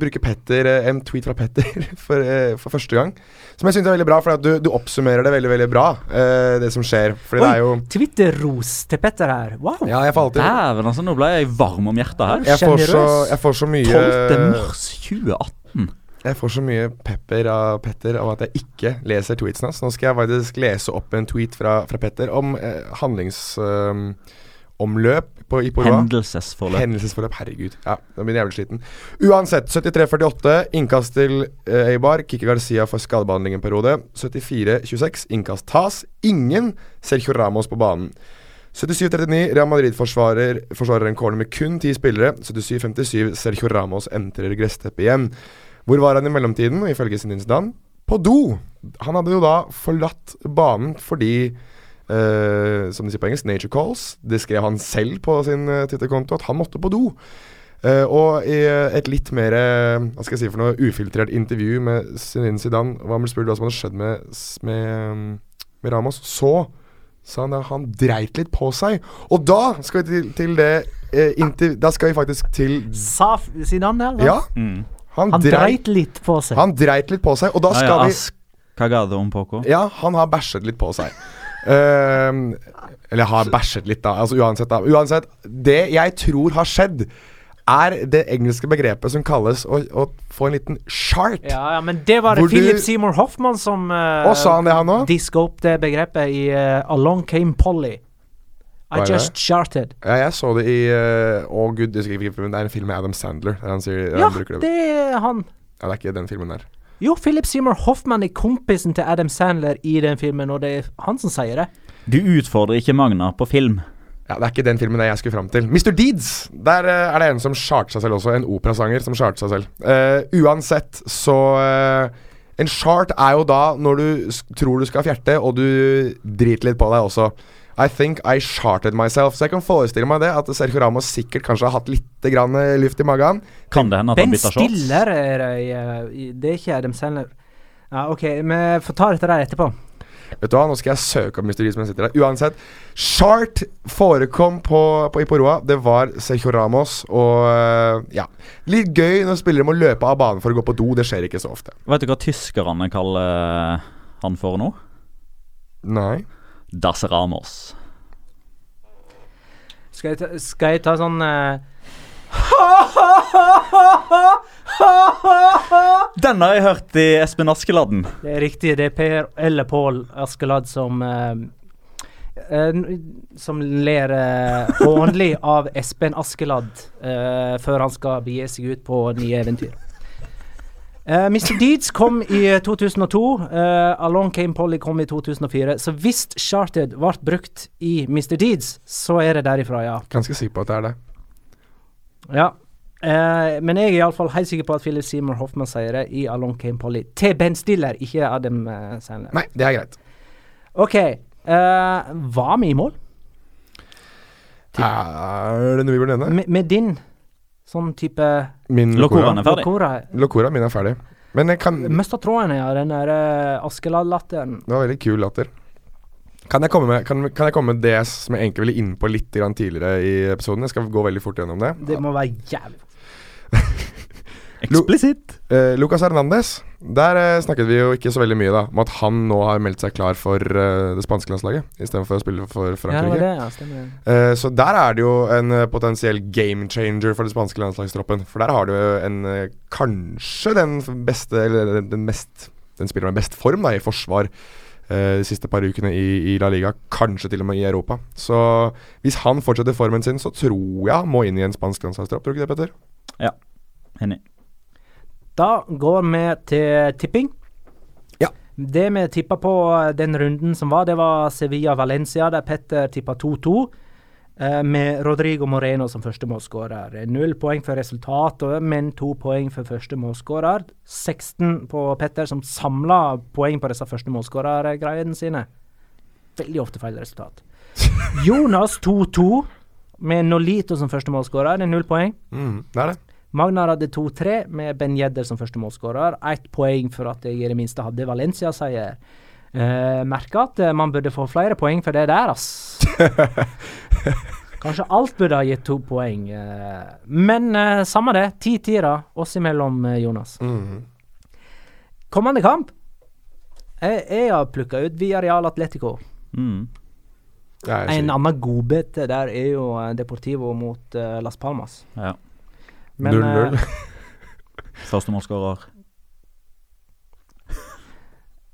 bruke Petter, eh, en tweet fra Petter for, eh, for første gang. Som jeg syns er veldig bra, for du, du oppsummerer det veldig veldig bra, uh, det som skjer. Fordi det er jo Twitter-ros til Petter her. Wow! Ja, jeg får Dæven, altså, nå ble jeg varm om hjertet her. jeg får, så, jeg får så mye 12. mars 2018. Jeg får så mye pepper av Petter av at jeg ikke leser tweetsen hans. Nå skal jeg faktisk lese opp en tweet fra, fra Petter om eh, handlingsomløp på Iporoa. Hendelsesforløp. Hendelsesforløp, herregud. Ja, da blir jeg jævlig sliten. Uansett, 73-48, innkast til eh, Eibar. Kikki Garcia får skadebehandling en periode. 74-26, innkast tas. Ingen Sergio Ramos på banen. 77-39, Real Madrid forsvarer, en corner med kun ti spillere. 77-57, Sergio Ramos entrer gressteppet igjen. Hvor var han i mellomtiden, ifølge sin incident? På do! Han hadde jo da forlatt banen fordi eh, som de sier på engelsk, nature calls. Det skrev han selv på sin uh, Twitter-konto, at han måtte på do. Uh, og i et litt mer hva skal jeg si for noe ufiltrert intervju med Zinedine Zidane, hva ble spurt hva som hadde skjedd med, med, um, med Ramos, så sa han at han dreit litt på seg. Og da skal vi til, til det interv- Da skal vi faktisk til Sa Zidane eller? Ja, Mm. han, Han dreit, dreit litt på seg. han dreit litt på seg, og da skal ja, vi cagado un poco. Ja, han har bæsjet litt på seg. Ehm, eller har bæsjet litt, da. Altså uansett, da. Uansett, det jeg tror har skjedd, er det engelske begrepet som kalles å, å få en liten chart. Ja, ja, men det var det Philip Seymour Hoffman som uh, sa han det, han også? diska opp det begrepet i uh, Along Came Polly. I just charted. Ja, jeg så det i eh, Å gud, oh, film, det er en film med Adam Sandler. Der han sier, Ja, han det. det er han. Ja, det er ikke den filmen der. Jo, Philip Seymour Hoffman er kompisen til Adam Sandler i den filmen, og det er han som sier det. Du utfordrer ikke Magna på film. Ja, Det er ikke den filmen jeg skulle fram til. Mr. Deeds! Der uh, er det en som charter seg selv også. En operasanger som charter seg selv. Uh, uansett, så uh, En chart er jo da når du tror du skal fjerte, og du driter litt på deg også. I think I charted myself. Så jeg kan forestille meg det, at Sergio Ramos sikkert kanskje har hatt litt grann eh, luft i magen. Kan det hende at han Ben bytter Ben Stiller er det eh, Det er ikke Adam Sandler. Ja, OK, vi får ta dette der etterpå. Vet du hva, Nå skal jeg søke opp mysteriet som jeg sitter der. Uansett, chart forekom på, på Iporoa. Det var Sergio Ramos. Og eh, ja, litt gøy når spillere må løpe av banen for å gå på do. Det skjer ikke så ofte. Vet du hva tyskerne kaller han for nå? Nei. Das Ramos. Skal jeg ta, skal jeg ta sånn uh... Den har jeg hørt i Espen Askeladden. Det er riktig, det er Per eller Pål Askeladd som uh, uh, Som ler hånlig av Espen Askeladd før han skal begi seg ut på nye eventyr. Eh, Mr. Deeds kom i eh, 2002. Uh, Along Came Polly kom i 2004. Så hvis Charted ble brukt i Mr. Deeds, så er det derifra, ja. Ganske sikker på at det er det. Ja. Uh, men jeg er iallfall helt sikker på at Philip Seymour Hoffman sier det i Along Came Polly. Til Ben Stiller, ikke Adam eh, Sandler. Nei, det er greit. OK. eh, var vi i mål? Er det noe vi burde nevne? Med, med din sånn type Min Locora. er ferdig. Locora min er ferdig. Men jeg kan Det Mista tråden, ja. Den der uh, Askeladd-latteren. var veldig kul latter. Kan jeg, komme med, kan, kan jeg komme med det som jeg egentlig ville inn på litt grann tidligere i episoden? Jeg skal gå veldig fort gjennom det. Det må være jævlig Eksplisitt. Eh, Lucas Hernandez, der eh, snakket vi jo ikke så veldig mye da om at han nå har meldt seg klar for eh, det spanske landslaget istedenfor å spille for Ja, det Frankrike. det, ja. Eh, så der er det jo en eh, potensiell game changer for det spanske landslagstroppen. For der har du jo en eh, kanskje den beste, eller den- den mest Den spiller med best form da i forsvar eh, de siste par ukene i, i La Liga. Kanskje til og med i Europa. Så hvis han fortsetter formen sin, så tror jeg han må inn i en spansk landslagstropp. Tror du ikke det, Petter? Ja, Enig. Da går vi til tipping. Ja. Det vi tippa på eh, den runden som var, det var Sevilla-Valencia, der Petter tippa 2-2. eh, Med Rodrigo Moreno som første målskårer. Null poeng for resultatet, men to poeng for første målskårer. 16 på Petter, som samla poeng på disse første målskårergreiene sine. Veldig ofte feil resultat. Jonas 2-2, med Nolito som første målskårer. Det er null poeng. Mm, det er det. Magnar hadde 2-3 med Ben Jedder som første målskårer. Ett poeng for at jeg i det minste hadde Valencia-seier. Uh, Merka at eh, man burde få flere poeng for det der, ass. Kanskje alt burde ha gitt to poeng. Uh, men uh, samme det. 10-10 da, oss imellom, Jonas. -hmm. Kommende kamp. Jeg, jeg har plukka ut via Real Atletico. Mm. En annen godbit der er jo Deportivo mot Las Palmas. Ja. Men, 0-0. eh, Første målskårer.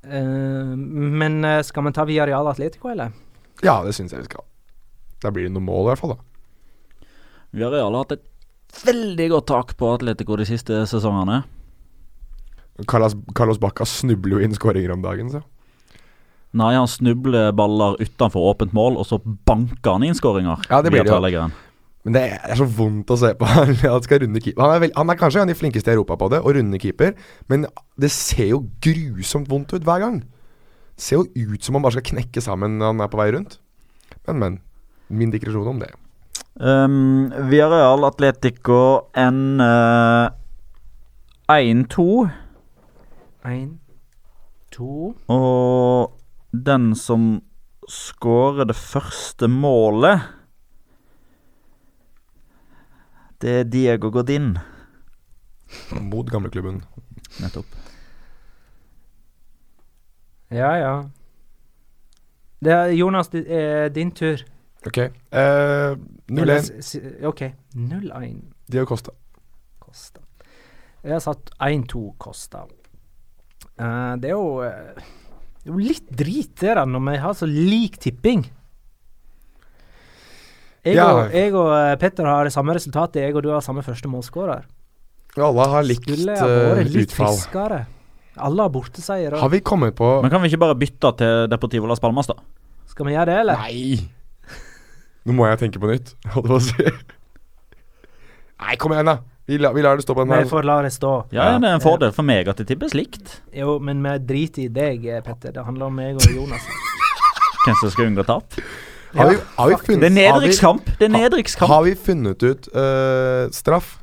Eh, men eh, skal vi ta Villarreal Atletico, eller? Ja, det syns jeg vi skal. Da blir det noen mål, i hvert fall. da Villarreal har hatt et veldig godt tak på Atletico de siste sesongene. Carlos, Carlos Bacca snubler jo inn skåringer om dagen, så. Nei, han snubler baller utenfor åpent mål, og så banker han inn skåringer. Ja, det blir det jo. Men det er så vondt å se på. Han skal runde keeper. Han er, vel, han er kanskje en av de flinkeste i Europa på det, å runde keeper, men det ser jo grusomt vondt ut hver gang. Det ser jo ut som han bare skal knekke sammen når han er på vei rundt. Men, men. Min digresjon om det. Um, real Atletico ender 1-2, Én, to og den som skårer det første målet Det er Diego Godin. Mot gamleklubben. Nettopp. Ja, ja. Det er Jonas, det er din tur. Ok. Eh, 0-1. s- s- OK. 0-1 Diego Costa. Kosta. Jeg har satt 1-2 Kosta. Eh, det er jo eh, Det er jo litt drit det da, når vi har så lik tipping. Jeg, Ja. og, jeg og eh, Petter har det samme resultatet, jeg og du har samme første målskårer. Alle har likt Skulle ha vært litt utfall. friskere? Alle har borteseier. Har vi kommet på Men kan vi ikke bare bytte til Deportivo Las Palmas, da? Skal vi gjøre det, eller? Nei! Nå må jeg tenke på nytt, holdt jeg på å si. Nei, kom igjen, da. Vi, la, vi lar det stå på den Vi får la det stå. Ja, det er en fordel for meg at det tippes likt. Jo, men vi driter i deg, Petter. Det handler om meg og Jonas. Hvem som skal unngå tap. Har vi, har vi funnet, Det er har nedrykkskamp. Det er nedrykkskamp. Har vi funnet ut uh, straff?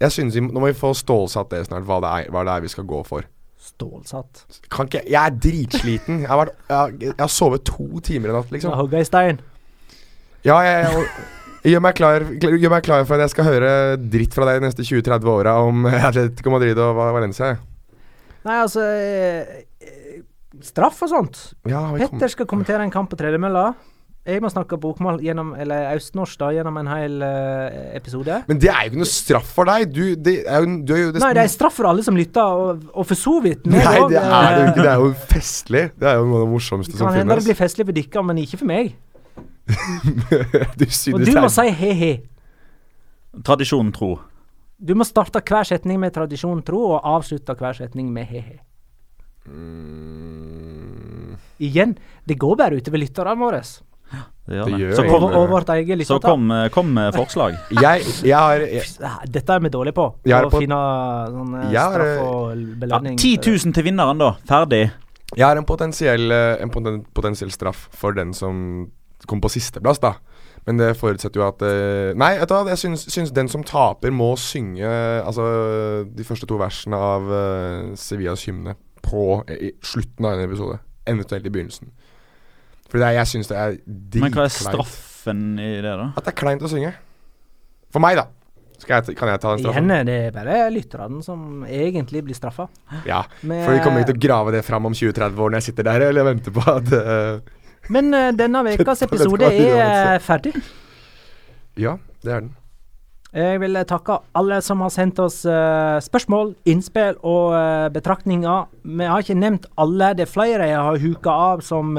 Jeg synes vi, Nå må vi få stålsatt det snart, hva det, er, hva det er vi skal gå for. Stålsatt. Kan ikke, jeg er dritsliten. Jeg har, vært, jeg, har, jeg har sovet to timer i natt, liksom. Hogga i stein. Ja, jeg, jeg, gjør, meg klar, gjør meg klar for at jeg skal høre dritt fra deg de neste 20-30 åra om Atletico Madrid og Valencia. Nei, altså eh, eh, Straff og sånt. Ja, Petter skal kommentere en kamp på tredemølla. Jeg må snakke bokmål gjennom, eller østnorsk, da, gjennom en hel uh, episode. Men det er jo ikke noe straff for deg. Du, det er jo, du er jo Nei, det er straff for alle som lytter, og, og for så vidt Nei, også, det er det jo ikke. Det er jo festlig. Det er jo noe av det morsomste som som kan hende det finnes. blir festlig for dere, men ikke for meg. du synes Og du må si he-he. Tradisjonen tro. Du må starte hver setning med tradisjonen tro, og avslutte hver setning med he-he. Mm, Igjen, det går bare utover lytterne våre. Det gjør Det gjør Så kom, Og, og vårt eget så kom, eh, kom med forslag. jeg, jeg har jeg, Dette er vi dårlige på. Jeg på Å finne sånn eh, straff og Ja, belønning. 10 000 til vinneren, da. Ferdig. jeg har en potensiell, eh, en potensiell straff for den som kom på sisteplass, da. Men det forutsetter jo at eh, Nei, vet du hva, jeg syns, syns den som taper, må synge altså, de første to versene av uh, Sevillas hymne på i slutten av en episode. Eventuelt i begynnelsen. For det er, jeg syns det er Men hva er dritkleint. straffen i det, da? At det er kleint å synge. For meg, da. Skal jeg, kan jeg ta den straffen? Igjen er det bare lytterne som egentlig blir straffa. Ja. Med- For vi kommer ikke til å grave det fram om 20-30 år når jeg sitter der eller venter på at uh, Men uh, denne ukas episode er altså. ferdig. Ja, det er den. Jeg vil takke alle som har sendt oss uh, spørsmål, innspill og eh, betraktninger. Vi har ikke nevnt alle. Det er flere jeg har huka av som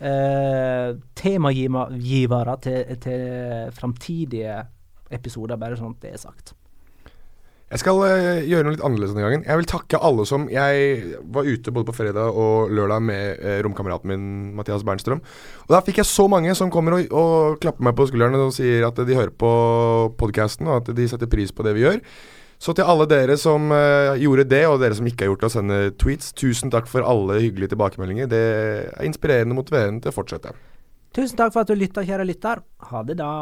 uh, temagivere til, til framtidige episoder, bare sånn at det er sagt. Jeg skal eh, gjøre noe litt annerledes denne gangen. Jeg vil takke alle som Jeg var ute både på fredag og lørdag med uh, romkameraten min Mathias Bernstrøm. Og da fikk jeg så mange som kommer og, og klapper meg på skulderen og sier at de hører på podkasten, og at de setter pris på det vi gjør. Så til alle dere som uh, gjorde det, og dere som ikke har gjort det, å sende tweets, tusen takk for alle hyggelige tilbakemeldinger. Det er inspirerende og motiverende til å fortsette. Tusen takk for at du lytta, kjære lytter. Ha det da.